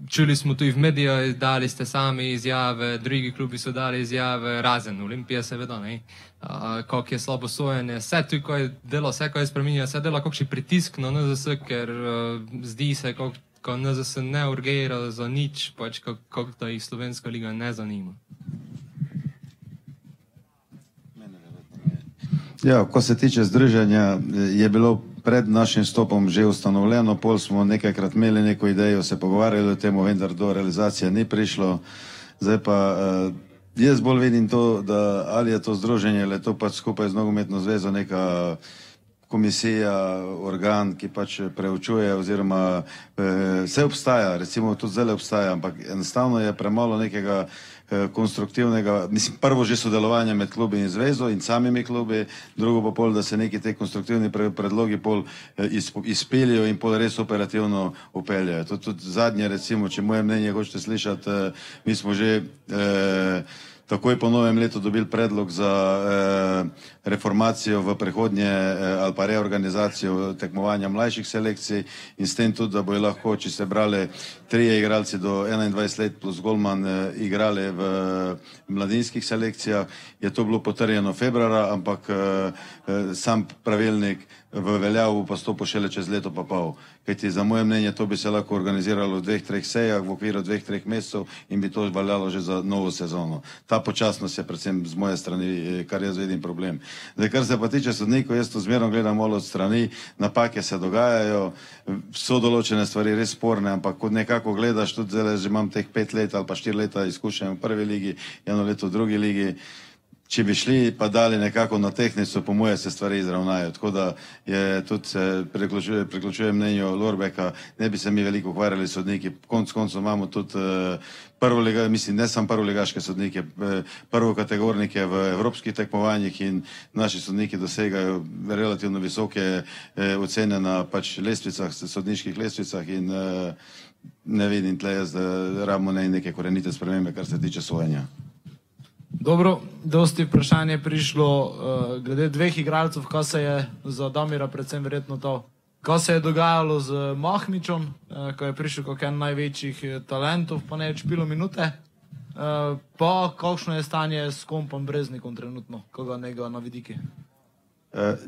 S3: Čuli smo tudi v medijih, dali ste sami izjave, drugi klubi so dali izjave, razen Olimpije, seveda, ne. Uh, kako je slabo sojenje, vse tu, ko je delo, vse, ko je spremenjeno, vse dela kakšen pritisk na NZS, ker uh, zdi se, kako ko NZS ne urgira za nič, pač kako kak, da jih Slovenska liga ne zanima.
S4: Ja, ko se tiče združenja, je bilo pred našim stopom že ustanovljeno, pol smo nekajkrat imeli neko idejo, se pogovarjali o tem, vendar do realizacije ni prišlo. Zdaj pa uh, jaz bolj vidim to, da ali je to združenje ali je to pač skupaj z nogometno zvezo neka komisija, organ, ki pač preučuje oziroma uh, vse obstaja, recimo tudi zdaj obstaja, ampak enostavno je premalo nekega eh, konstruktivnega, mislim, prvo že sodelovanje med klubi in zvezo in samimi klubi, drugo pa pol, da se neki te konstruktivni pre, predlogi pol eh, izpeljajo in pol res operativno upeljajo. To tudi zadnje, recimo, če moje mnenje hočete slišati, eh, mi smo že eh, takoj po novem letu dobili predlog za eh, reformacijo v prihodnje eh, ali pa reorganizacijo tekmovanja mlajših selekcij in s tem tudi, da bojo lahko, če se brali trije igralci do 21 let plus Golman eh, igrali v mladinskih selekcijah, je to bilo potrjeno februara, ampak sam pravilnik v veljavo pa stopo šele čez leto pa pol. Kajti za moje mnenje to bi se lahko organiziralo v dveh, treh sejah v okviru dveh, treh mesecev in bi to veljalo že za novo sezono. Ta počasnost je predvsem z moje strani, kar jaz vidim problem. Zdaj, kar se pa tiče sodnikov, jaz to zmerno gledam malo od strani, napake se dogajajo, so določene stvari res sporne, ampak kot nekako gledaš, tudi zdaj že imam teh pet let ali pa štiri leta izkušenj v prvi ligi, eno leto v drugi ligi, če bi šli pa dali nekako na tehnico, po moje se stvari izravnajo. Tako da je tudi se priključuje, priključuje mnenju Lorbeka, ne bi se mi veliko ukvarjali sodniki, konc koncev imamo tudi uh, prvo lega, mislim, ne samo prvo legaške sodnike, uh, prvo kategornike v evropskih tekmovanjih in naši sodniki dosegajo relativno visoke uh, ocene na pač lestvicah, sodniških lestvicah in uh, ne vidim tle jaz, da rabimo ne neke korenite spremembe, kar se tiče sojenja.
S2: Dobro, dosti vprašanje je prišlo uh, glede dveh igralcev, kaj se je za Damira predvsem verjetno to. Kaj se je dogajalo z Mahmičom, uh, ko je prišel kot en največjih eh, talentov, pa ne več pilo minute. Uh, pa kakšno je stanje s kompom Breznikom trenutno, koga njega na vidiki?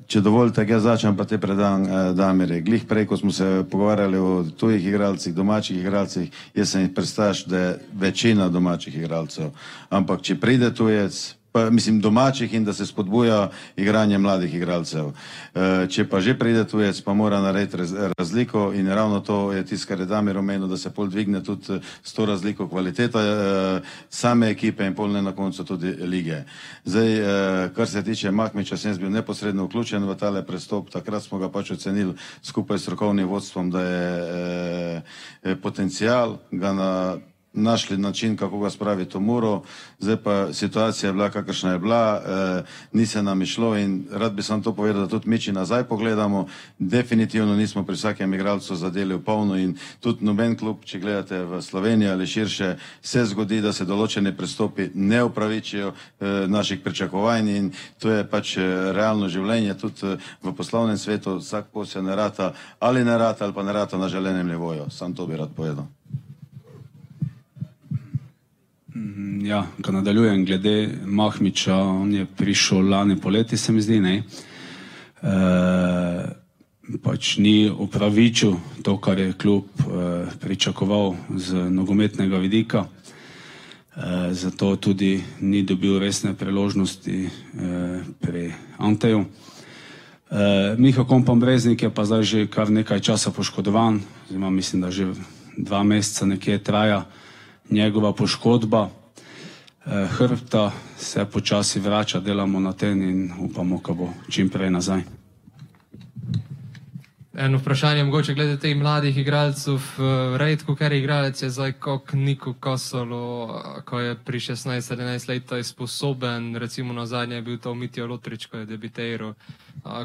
S4: Če dovolite, jaz začnem pa te predam, Damire. Glih prej, ko smo se pogovarjali o tujih igralcih, domačih igralcih, jaz sem jih predstavljal, da je večina domačih igralcev. Ampak, če pride tujec, pa, mislim, domačih in da se spodbuja igranje mladih igralcev. E, če pa že pride tujec, pa mora narediti raz, razliko in ravno to je tisto, kar je Damir omenil, da se pol dvigne tudi e, s to razliko kvaliteta e, same ekipe in pol ne na koncu tudi lige. Zdaj, kar se tiče Mahmiča, sem bil neposredno vključen v tale prestop, takrat smo ga pač ocenili skupaj s strokovnim vodstvom, da je potencial ga na našli način, kako ga spraviti v muro. Zdaj pa situacija je bila, kakršna je bila, e, ni se nam išlo in rad bi sam to povedal, da tudi mi, če nazaj pogledamo, definitivno nismo pri vsakem igralcu zadeli v polno in tudi noben klub, če gledate v Sloveniji ali širše, se zgodi, da se določene pristopi ne upravičijo e, naših pričakovanj in to je pač e, realno življenje, tudi e, v poslovnem svetu vsak posel ne rata ali ne rata ali pa ne rata na želenem nivoju. Sam to bi rad povedal.
S6: Mm, ja, ko nadaljujem glede Mahmiča, on je prišel lani poleti, se mi zdi, ne. E, pač ni upravičil to, kar je klub e, pričakoval z nogometnega vidika, e, zato tudi ni dobil resne priložnosti e, pri Anteju. E, Miha Kompom Breznik je pa zdaj že kar nekaj časa poškodovan, zima, mislim, da že dva meseca nekje traja njegova poškodba eh, hrbta, se počasi vrača, delamo na ten in upamo, da bo čim prej nazaj.
S3: Eno vprašanje, mogoče glede teh mladih igralcev. Redko, ker igralec, je zdaj kot Niko Kosolo, ko je pri 16-17 letih sposoben, recimo na zadnje je bil to Mitijo Lotrič, ko je debiteral,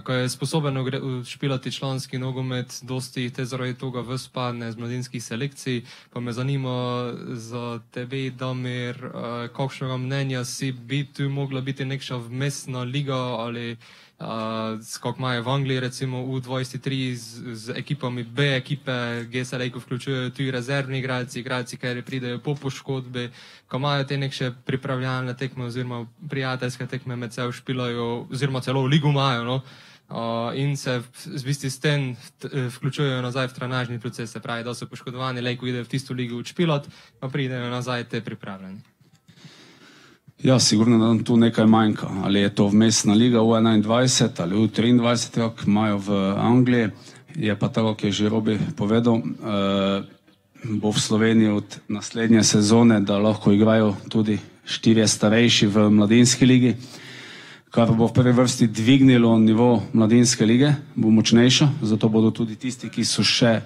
S3: ko je sposoben špilati članski nogomet, dosti te zaradi tega vspadne z mladinskih selekcij. Pa me zanima za tebe, Damir, kakšnega mnenja si bi tu mogla biti nekša vmesna liga ali Uh, skok imajo v Angliji, recimo v 23 z, z ekipami B, ekipe GSL, ko vključujejo tudi rezervni igralci, igralci, ki pridejo po poškodbi, ko imajo te neke pripravljalne tekme oziroma prijateljske tekme med seboj špilajo, oziroma celo v ligu imajo. No? Uh, in se v bistvu s tem vključujejo nazaj v trenažni proces, se pravi, da so poškodovani, le ko idejo v tisto ligo učpilot, pa pridejo nazaj te pripravljeni.
S6: Ja, sigurno, nam tu nekaj manjka. Ali je to vmesna liga v 21 ali v 23, kot imajo v Angliji. Je pa tako, kot je že Robi povedal, eh, bo v Sloveniji od naslednje sezone, da lahko igrajo tudi štirje starejši v mladinski ligi, kar bo v prvi vrsti dvignilo nivo mladinske lige, bo močnejša, zato bodo tudi tisti, ki so še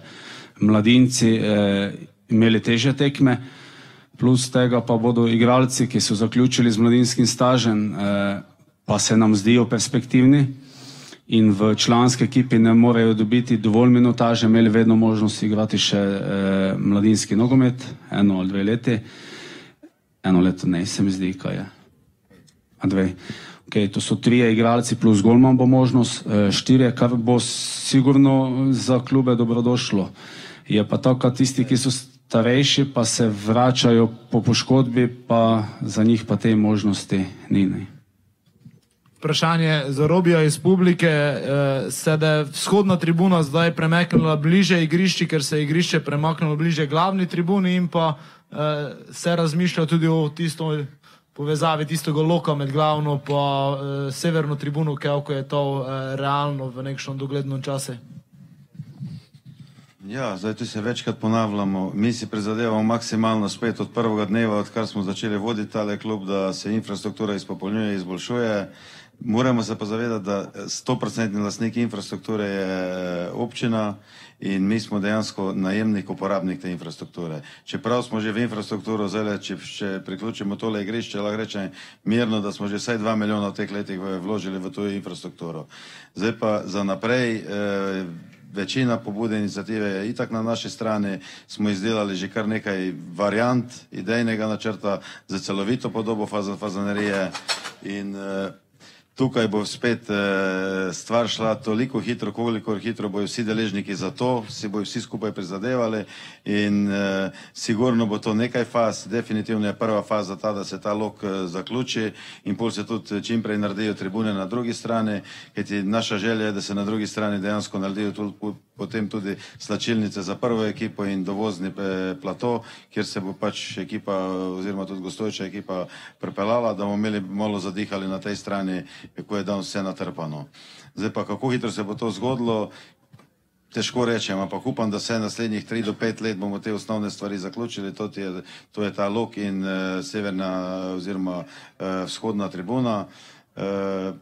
S6: mladinci, eh, imeli teže tekme. Plus tega pa bodo igralci, ki so zaključili z mladinskim stažem, eh, pa se nam zdijo perspektivni in v članski ekipi ne morejo dobiti dovolj minutaže, imeli vedno možnost igrati še eh, mladinski nogomet, eno ali dve leti. Eno leto ne, se mi zdi, kaj je. A dve. Okay, to so trije igralci plus golman bo možnost, eh, štirje, kar bo sigurno za klube dobrodošlo. Je pa tako, tisti, ki so starejši pa se vračajo po poškodbi, pa za njih pa te možnosti ni. Ne.
S2: Vprašanje za Robija iz publike. Eh, se je vzhodna tribuna zdaj premaknila bliže igrišči, ker se je igrišče premaknilo bliže glavni tribuni in pa eh, se razmišlja tudi o tisto povezavi tistega loka med glavno in eh, severno tribuno, kako je to realno v nekšnem doglednem času.
S4: Ja, zdaj tu se večkrat ponavljamo. Mi si prizadevamo maksimalno spet od prvega dneva, odkar smo začeli voditi tale klub, da se infrastruktura izpopolnjuje, izboljšuje. Moramo se pa zavedati, da 100% lasnik infrastrukture je občina in mi smo dejansko najemnik, uporabnik te infrastrukture. Čeprav smo že v infrastrukturo zelo, če, če priključimo tole igrišče, lahko rečem mirno, da smo že vsaj 2 milijona v teh letih vložili v to infrastrukturo. Zdaj pa za naprej. Eh, večina pobude inicijative je itak na naši strani, smo izdelali že kar nekaj variant idejnega načrta za celovito podobo fazanerije in uh, tukaj bo spet uh, stvar šla toliko hitro, koliko hitro bojo vsi deležniki za to, si bojo vsi skupaj prizadevali in uh, sigurno bo to nekaj faz, definitivno je prva faza ta, da se ta lok uh, zaključi in pol se tudi čim prej naredijo tribune na drugi strani, kajti naša želja je, da se na drugi strani dejansko naredijo tudi potem tudi slačilnice za prvo ekipo in dovozni plato, kjer se bo pač ekipa oziroma tudi gostujoča ekipa prepeljala, da bomo imeli malo zadihali na tej strani, ko je dan vse natrpano. Zdaj pa kako hitro se bo to zgodilo, težko rečem, ampak upam, da se naslednjih 3 do 5 let bomo te osnovne stvari zaključili, to je, to je ta lok in uh, severna oziroma uh, vzhodna tribuna. Uh,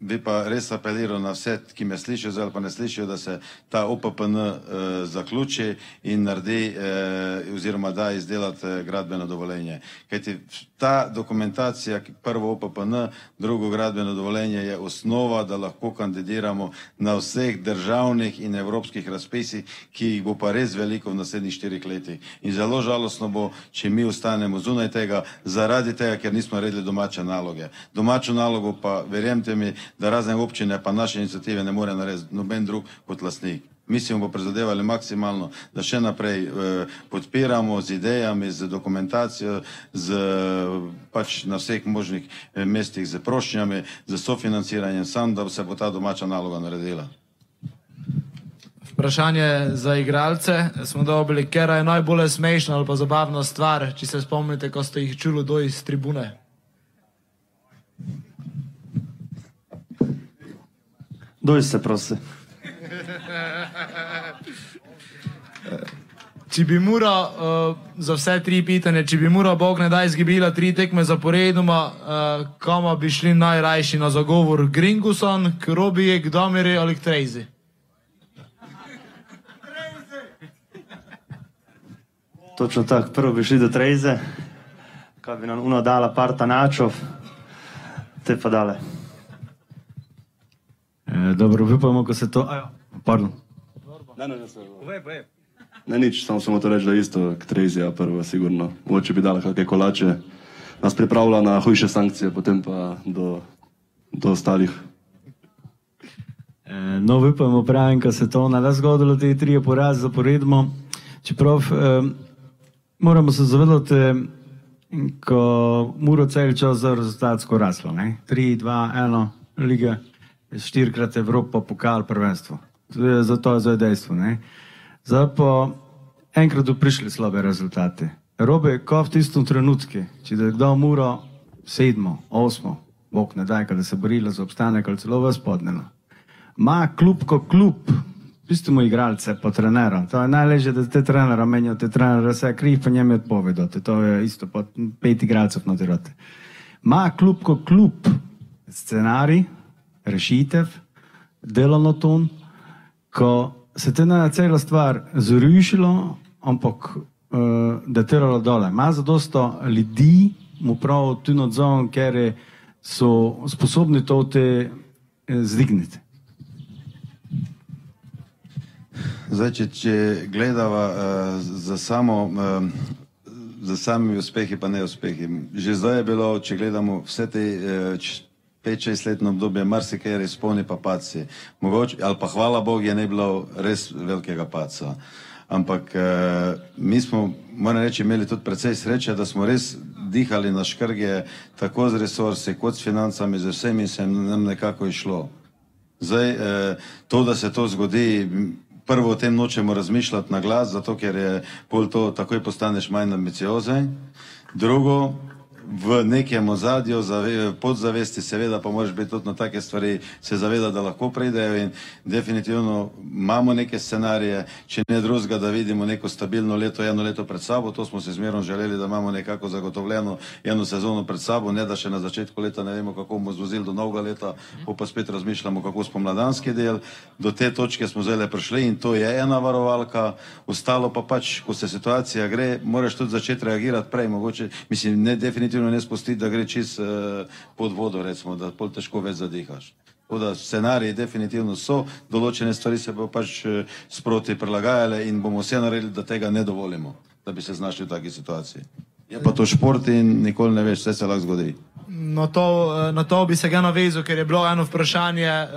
S4: bi pa res apeliral na vse, ki me slišijo, zdaj pa ne slišijo, da se ta OPPN uh, zaključi in naredi uh, oziroma da izdelati uh, gradbeno dovoljenje. Kajti ta dokumentacija, prvo OPPN, drugo gradbeno dovoljenje je osnova, da lahko kandidiramo na vseh državnih in evropskih razpisih, ki jih bo pa res veliko v naslednjih štirih letih. In zelo žalostno bo, če mi ostanemo zunaj tega, zaradi tega, ker nismo redili domače naloge. Domačo nalogo pa, verjemte mi, da razne občine pa naše inicijative ne more narediti noben drug kot lastnik. Mi si bomo prizadevali maksimalno, da še naprej eh, podpiramo z idejami, z dokumentacijo, z, pač na vseh možnih eh, mestih, z prošnjami, z sofinanciranjem, sam, da se bo ta domača naloga naredila.
S2: Vprašanje za igralce smo dobili, ker je najbolj smešna ali pa zabavna stvar, če se spomnite, ko ste jih čuli do iz tribune.
S7: Doista proste.
S2: Če bi mora uh, eh, za vse tri pitanje, če bi mora Bog ne da izgibila tri tekme zaporedoma, uh, kama bi šli najrajši na zagovor Gringusan, Krobijek, Damiri ali Trejzi?
S7: Točno tako, prvo bi šli do Trejze, kaj bi nam uno dala par tanačov, te pa dale.
S5: E, dobro, upamo, ko se to. Ajo, pardon.
S8: Ne, ne, ne, ne, nič, samo samo to reči, da je isto Trezija prvo, sigurno. Mogoče bi dala kakšne kolače, nas pripravila na hujše sankcije, potem pa do, do ostalih.
S5: E, no, upamo, pravim, ko se to ne da zgodilo, te tri porazi zaporedimo. Čeprav eh, moramo se zavedati, ko muro cel čas za rezultatsko raslo. Ne? 3, 2, 1, liga, štirikrat Evropa, pokal, prvenstvo. Zato je zdaj dejstvo. Ne? Zdaj pa enkrat so prišli slabe rezultate. Robe, ko v tistem trenutku, če da je kdo muro sedmo, osmo, bog ne daj, da se borila za obstanek ali celo vas podneno. Ma klub ko klub, Pustimo igralce, pa trenera. To je najleže, da te trenera menijo, te trenera vse kriv, pa njemu odpovedate. To je isto, pa pet igralcev nadirate. Ma klub ko klub, scenarij, rešitev, delovno ton, ko se te na cela stvar zrušilo, ampak uh, da je teralo dole. Ma zadosto ljudi, mu prav tu nadzor, ker so sposobni to te eh, zdigniti.
S4: Zdaj, če, če gledava uh, za, samo, uh, za samimi uspehi, pa ne uspehi. Že zdaj je bilo, če gledamo vse te uh, 5-6 letno obdobje, marsikaj res polni pa paci. Mogoče, ali pa hvala Bogu, je ne bilo res velikega paca. Ampak uh, mi smo, moram reči, imeli tudi precej sreče, da smo res dihali na škrge, tako z resursi, kot s financami, z vsemi se nam nekako išlo. Zdaj, uh, to, da se to zgodi, prvo o tem nočemo razmišljati na glas, zato ker je pol to takoj postaneš manj ambiciozen. Drugo, v nekem ozadju, podzavesti, seveda pa moraš biti tudi na take stvari, se zaveda, da lahko pridejo in definitivno imamo neke scenarije, če ne drugega, da vidimo neko stabilno leto, eno leto pred sabo, to smo se zmerom želeli, da imamo nekako zagotovljeno eno sezono pred sabo, ne da še na začetku leta ne vemo, kako bomo zvozili do novega leta, pa spet razmišljamo, kako smo mladanski del, do te točke smo zdaj prišli in to je ena varovalka, ostalo pa pač, ko se situacija gre, moraš tudi začeti reagirati prej, mogoče, mislim, ne definitivno definitivno ne spustiti, da gre čist uh, pod vodo, recimo, da pol težko več zadihaš. Tako da scenariji definitivno so, določene stvari se bo pač uh, sproti prilagajale in bomo vse naredili, da tega ne dovolimo, da bi se znašli v taki situaciji. Je pa to šport in nikoli ne veš, vse se lahko zgodi.
S2: Na to, eh, na to bi se ga navezal, ker je bilo eno vprašanje eh,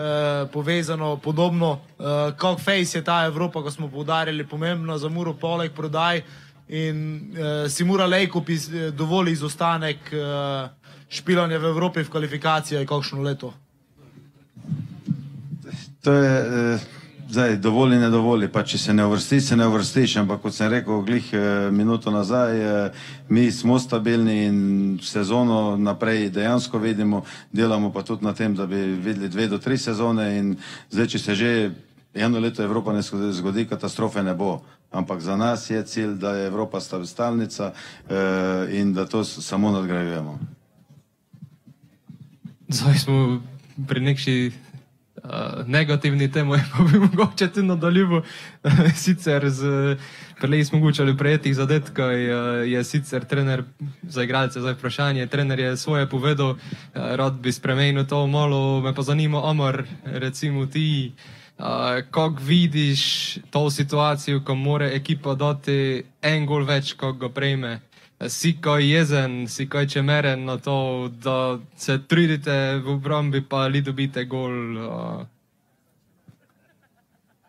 S2: povezano podobno, eh, kako face je ta Evropa, ko smo poudarjali, pomembno za muro poleg prodaj in uh, si mora lejko eh, dovolj izostanek uh, špilanja v Evropi v kvalifikacijah, kakšno leto.
S4: To je uh, zdaj dovolj in nedovolj. Pa če se ne uvrstiš, se ne uvrstiš. Ampak kot sem rekel, glih uh, minuto nazaj, uh, mi smo stabilni in sezono naprej dejansko vidimo, delamo pa tudi na tem, da bi videli dve do tri sezone in zdaj, če se že eno leto Evropa ne zgodi, katastrofe ne bo. Ampak za nas je cilj, da je Evropa stalnica eh, in da to samo nadgrajujemo.
S3: Zdaj smo pri neki uh, negativni temi, pa bi mogoče tudi nadaljeval. sicer z prej smo učili prejetih zadetkov, je, je sicer trener za igralce za vprašanje. Trener je svoje povedal, uh, rad bi spremenil to malo, me pa zanima, Omar, recimo ti. Kako vidiš to situacijo, ko mora ekipa dati en gol več, kot ga prejme? Si ko jezen, si ko če meren na to, da se trudite v obrambi, pa ali dobite gol? Uh...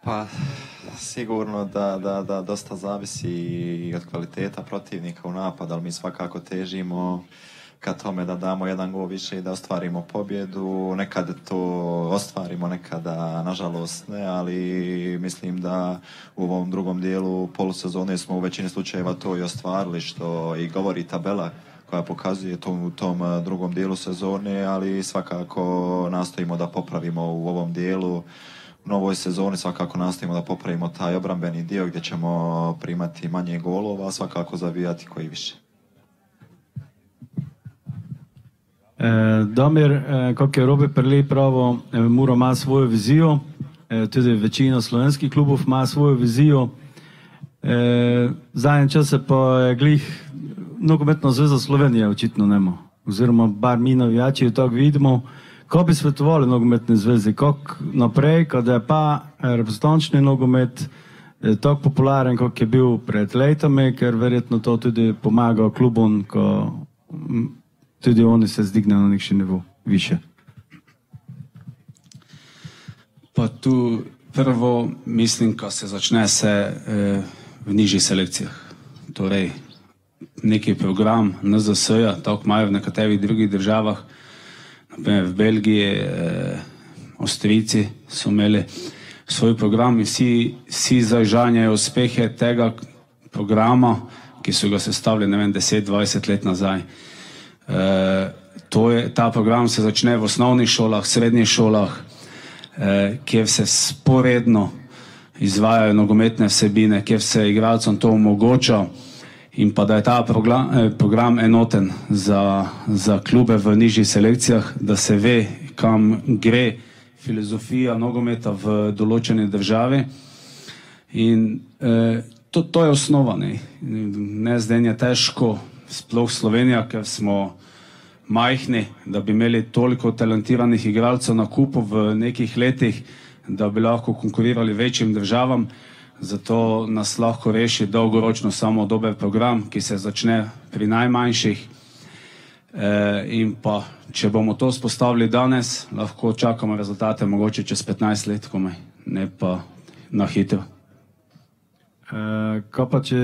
S9: Pa, sigurno da, da, da dosta zavisi od kvaliteta protivnika u napadu, ali mi svakako težimo ka tome da damo jedan gol više i da ostvarimo pobjedu. Nekad to ostvarimo, nekada nažalost ne, ali mislim da u ovom drugom dijelu polusezone smo u većini slučajeva to i ostvarili, što i govori tabela koja pokazuje to u tom drugom dijelu sezone, ali svakako nastojimo da popravimo u ovom dijelu novoj sezoni svakako nastojimo da popravimo taj obrambeni dio gdje ćemo primati manje golova, svakako zavijati koji više.
S5: Damir, eh, kot je Robe Prelej pravo, eh, Muro ima svojo vizijo, eh, tudi večina slovenskih klubov ima svojo vizijo. E, zadnje čase pa je glih nogometna zveza Slovenije očitno nema. Oziroma, bar mi navijači tako vidimo. Ko bi svetovali nogometne zveze, kako naprej, kada je pa reprezentančni nogomet eh, tako popularen, kot je bil pred letami, ker verjetno to tudi pomaga klubom, ko tudi oni se zdignejo na nekši nivo više.
S6: Pa tu prvo mislim, ko se začne se eh, v nižjih selekcijah. Torej, neki program NZS-ja, tako imajo v nekaterih drugih državah, naprimer v Belgiji, eh, Avstrijci so imeli svoj program in vsi, vsi zažanjajo uspehe tega programa, ki so ga sestavili, ne vem, 10-20 let nazaj. Eh, to je, ta program se začne v osnovnih šolah, srednjih šolah, eh, kjer se sporedno izvajajo nogometne vsebine, kjer se igralcem to omogoča in pa da je ta program, eh, program enoten za, za klube v nižjih selekcijah, da se ve, kam gre filozofija nogometa v določeni državi. In eh, to, to je osnova. Ne, ne zdaj je težko, sploh Slovenija, ker smo majhni, da bi imeli toliko talentiranih igralcev na kupu v nekih letih, da bi lahko konkurirali večjim državam. Zato nas lahko reši dolgoročno samo dober program, ki se začne pri najmanjših. E, in pa, če bomo to spostavili danes, lahko čakamo rezultate mogoče čez 15 let, komaj, ne pa na hitro.
S5: E, kaj pa če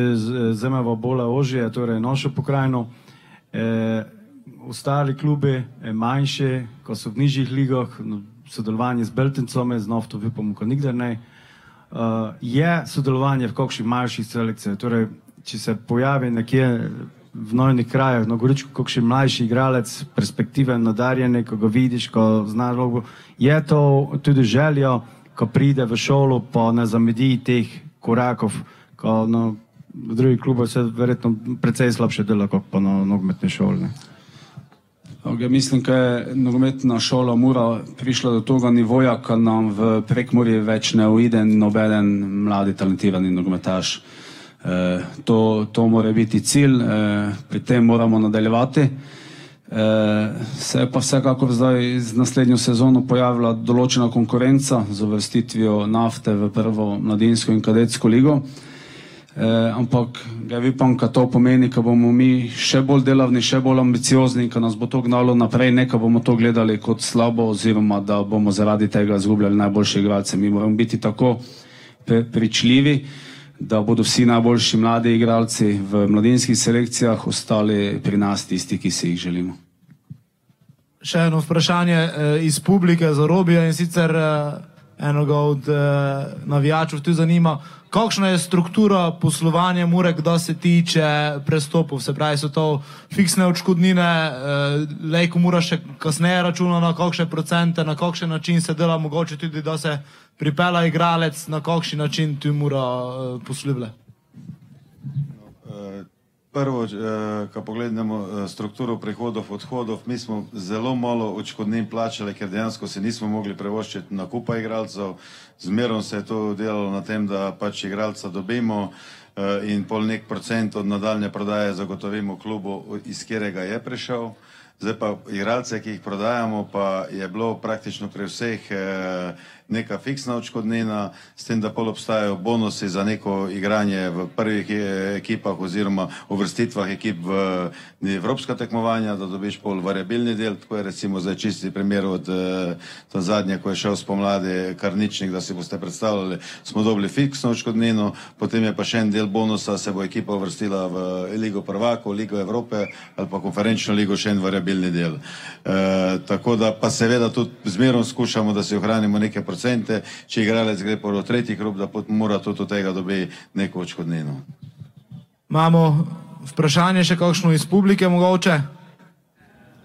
S5: vzamemo bolj ožje, torej našo pokrajino, e, ostali klubi, e, manjše, ko so v nižjih ligah, no, sodelovanje z Beltincom, z Nofto, vipom, ko nikdar ne. Je sodelovanje v kakšnih manjših selekcijah. Torej, če se pojavi nekje v nojnih krajih, na Goričku, kakšen mlajši igralec, perspektiven, nadarjen, ko ga vidiš, ko znaš logo, je to tudi željo, ko pride v šolo, pa ne zamedi teh korakov, ko no, v drugih klubih se verjetno precej slabše dela, kot pa na nogometni šoli.
S6: Okay, mislim, da je nogometna šola Mura prišla do tega nivoja, ko nam v prekmurju več ne uide nobeden mladi talentirani nogometaš. E, to, to mora biti cilj, e, pri tem moramo nadaljevati. E, se je pa vsekakor zdaj z naslednjo sezono pojavila določena konkurenca z uvrstitvijo nafte v prvo mladinsko in kadetsko ligo. Eh, ampak ga vipam, kaj to pomeni, ko bomo mi še bolj delavni, še bolj ambiciozni ko nas bo to gnalo naprej, ne ko bomo to gledali kot slabo oziroma da bomo zaradi tega izgubljali najboljše igralce. Mi moramo biti tako pričljivi, da bodo vsi najboljši mladi igralci v mladinskih selekcijah ostali pri nas tisti, ki si jih želimo.
S2: Še eno vprašanje eh, iz publike za Robija in sicer enoga od eh, navijačev tu zanima, kakšna je struktura poslovanja Mure, kdo se tiče prestopov, se pravi, so to fiksne odškodnine, eh, lejko Mura še kasneje računa na kakšne procente, na kakšen način se dela, mogoče tudi, da se pripela igralec, na kakšen način tu Mura eh, posluje.
S4: Prvo, ko pogledamo strukturo prihodov, odhodov, mi smo zelo malo odškodnin plačali, ker dejansko se nismo mogli prevoščiti nakupa igralcev. Zmerom se je to delalo na tem, da pač igralca dobimo in pol nek procent od nadaljne prodaje zagotovimo klubu, iz katerega je prišel. Zdaj pa igralce, ki jih prodajamo, pa je bilo praktično pri vseh neka fiksna odškodnina, s tem, da pol obstajajo bonusi za neko igranje v prvih ekipah oziroma uvrstitvah ekip v evropska tekmovanja, da dobiš pol variabilni del, tako je recimo zdaj čisti primer od to zadnje, ko je šel spomladi Karničnik, da si boste predstavljali, smo dobili fiksno odškodnino, potem je pa še en del bonusa, se bo ekipa uvrstila v Ligo prvakov, Ligo Evrope ali pa konferenčno ligo, še en variabilni del. E, tako da pa seveda tudi zmerom skušamo, da si ohranimo neke procente, če igralec gre po tretji klub, da mora tudi od tega dobi neko odškodnino.
S2: Imamo vprašanje še kakšno iz publike mogoče?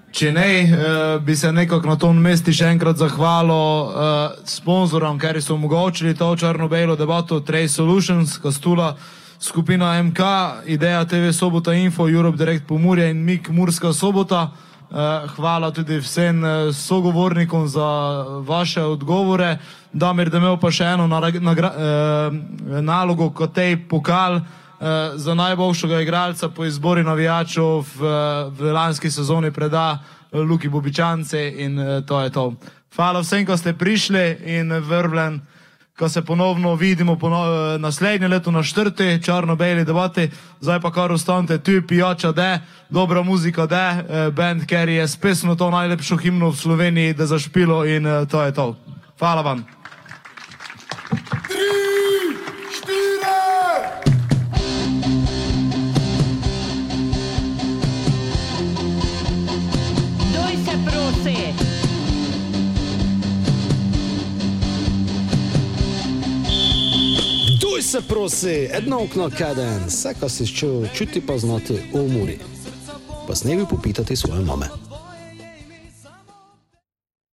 S2: Če ne, eh, bi se nekako na tom mestu še enkrat zahvalil eh, sponzorom, ker so omogočili to črno-belo debato Trade Solutions, Kastula, skupina MK, Ideja TV Sobota Info, Europe Direct Pomurje in Mik Murska Sobota. Eh, Hvala tudi vsem eh, sogovornikom za vaše odgovore. Damir, da imel pa še eno eh, nalogo kot tej pokal eh, za najboljšega igralca po izbori navijačev v, lanski sezoni preda eh, Luki Bobičance in eh, to je to. Hvala vsem, ko ste prišli in eh, vrvlen ko se ponovno vidimo pono, eh, naslednje leto na štrti, črno-beli debati, zdaj pa kar ostanete tu, pijača de, dobra muzika de, eh, band, ker je spesno to najlepšo himno v Sloveniji, da zašpilo in eh, to je to. Hvala vam.
S1: Duj se prosi, edno okno kaden, vse, kar si čutil, čuti pa znati umori. Pa s nebi popitati svoje mame.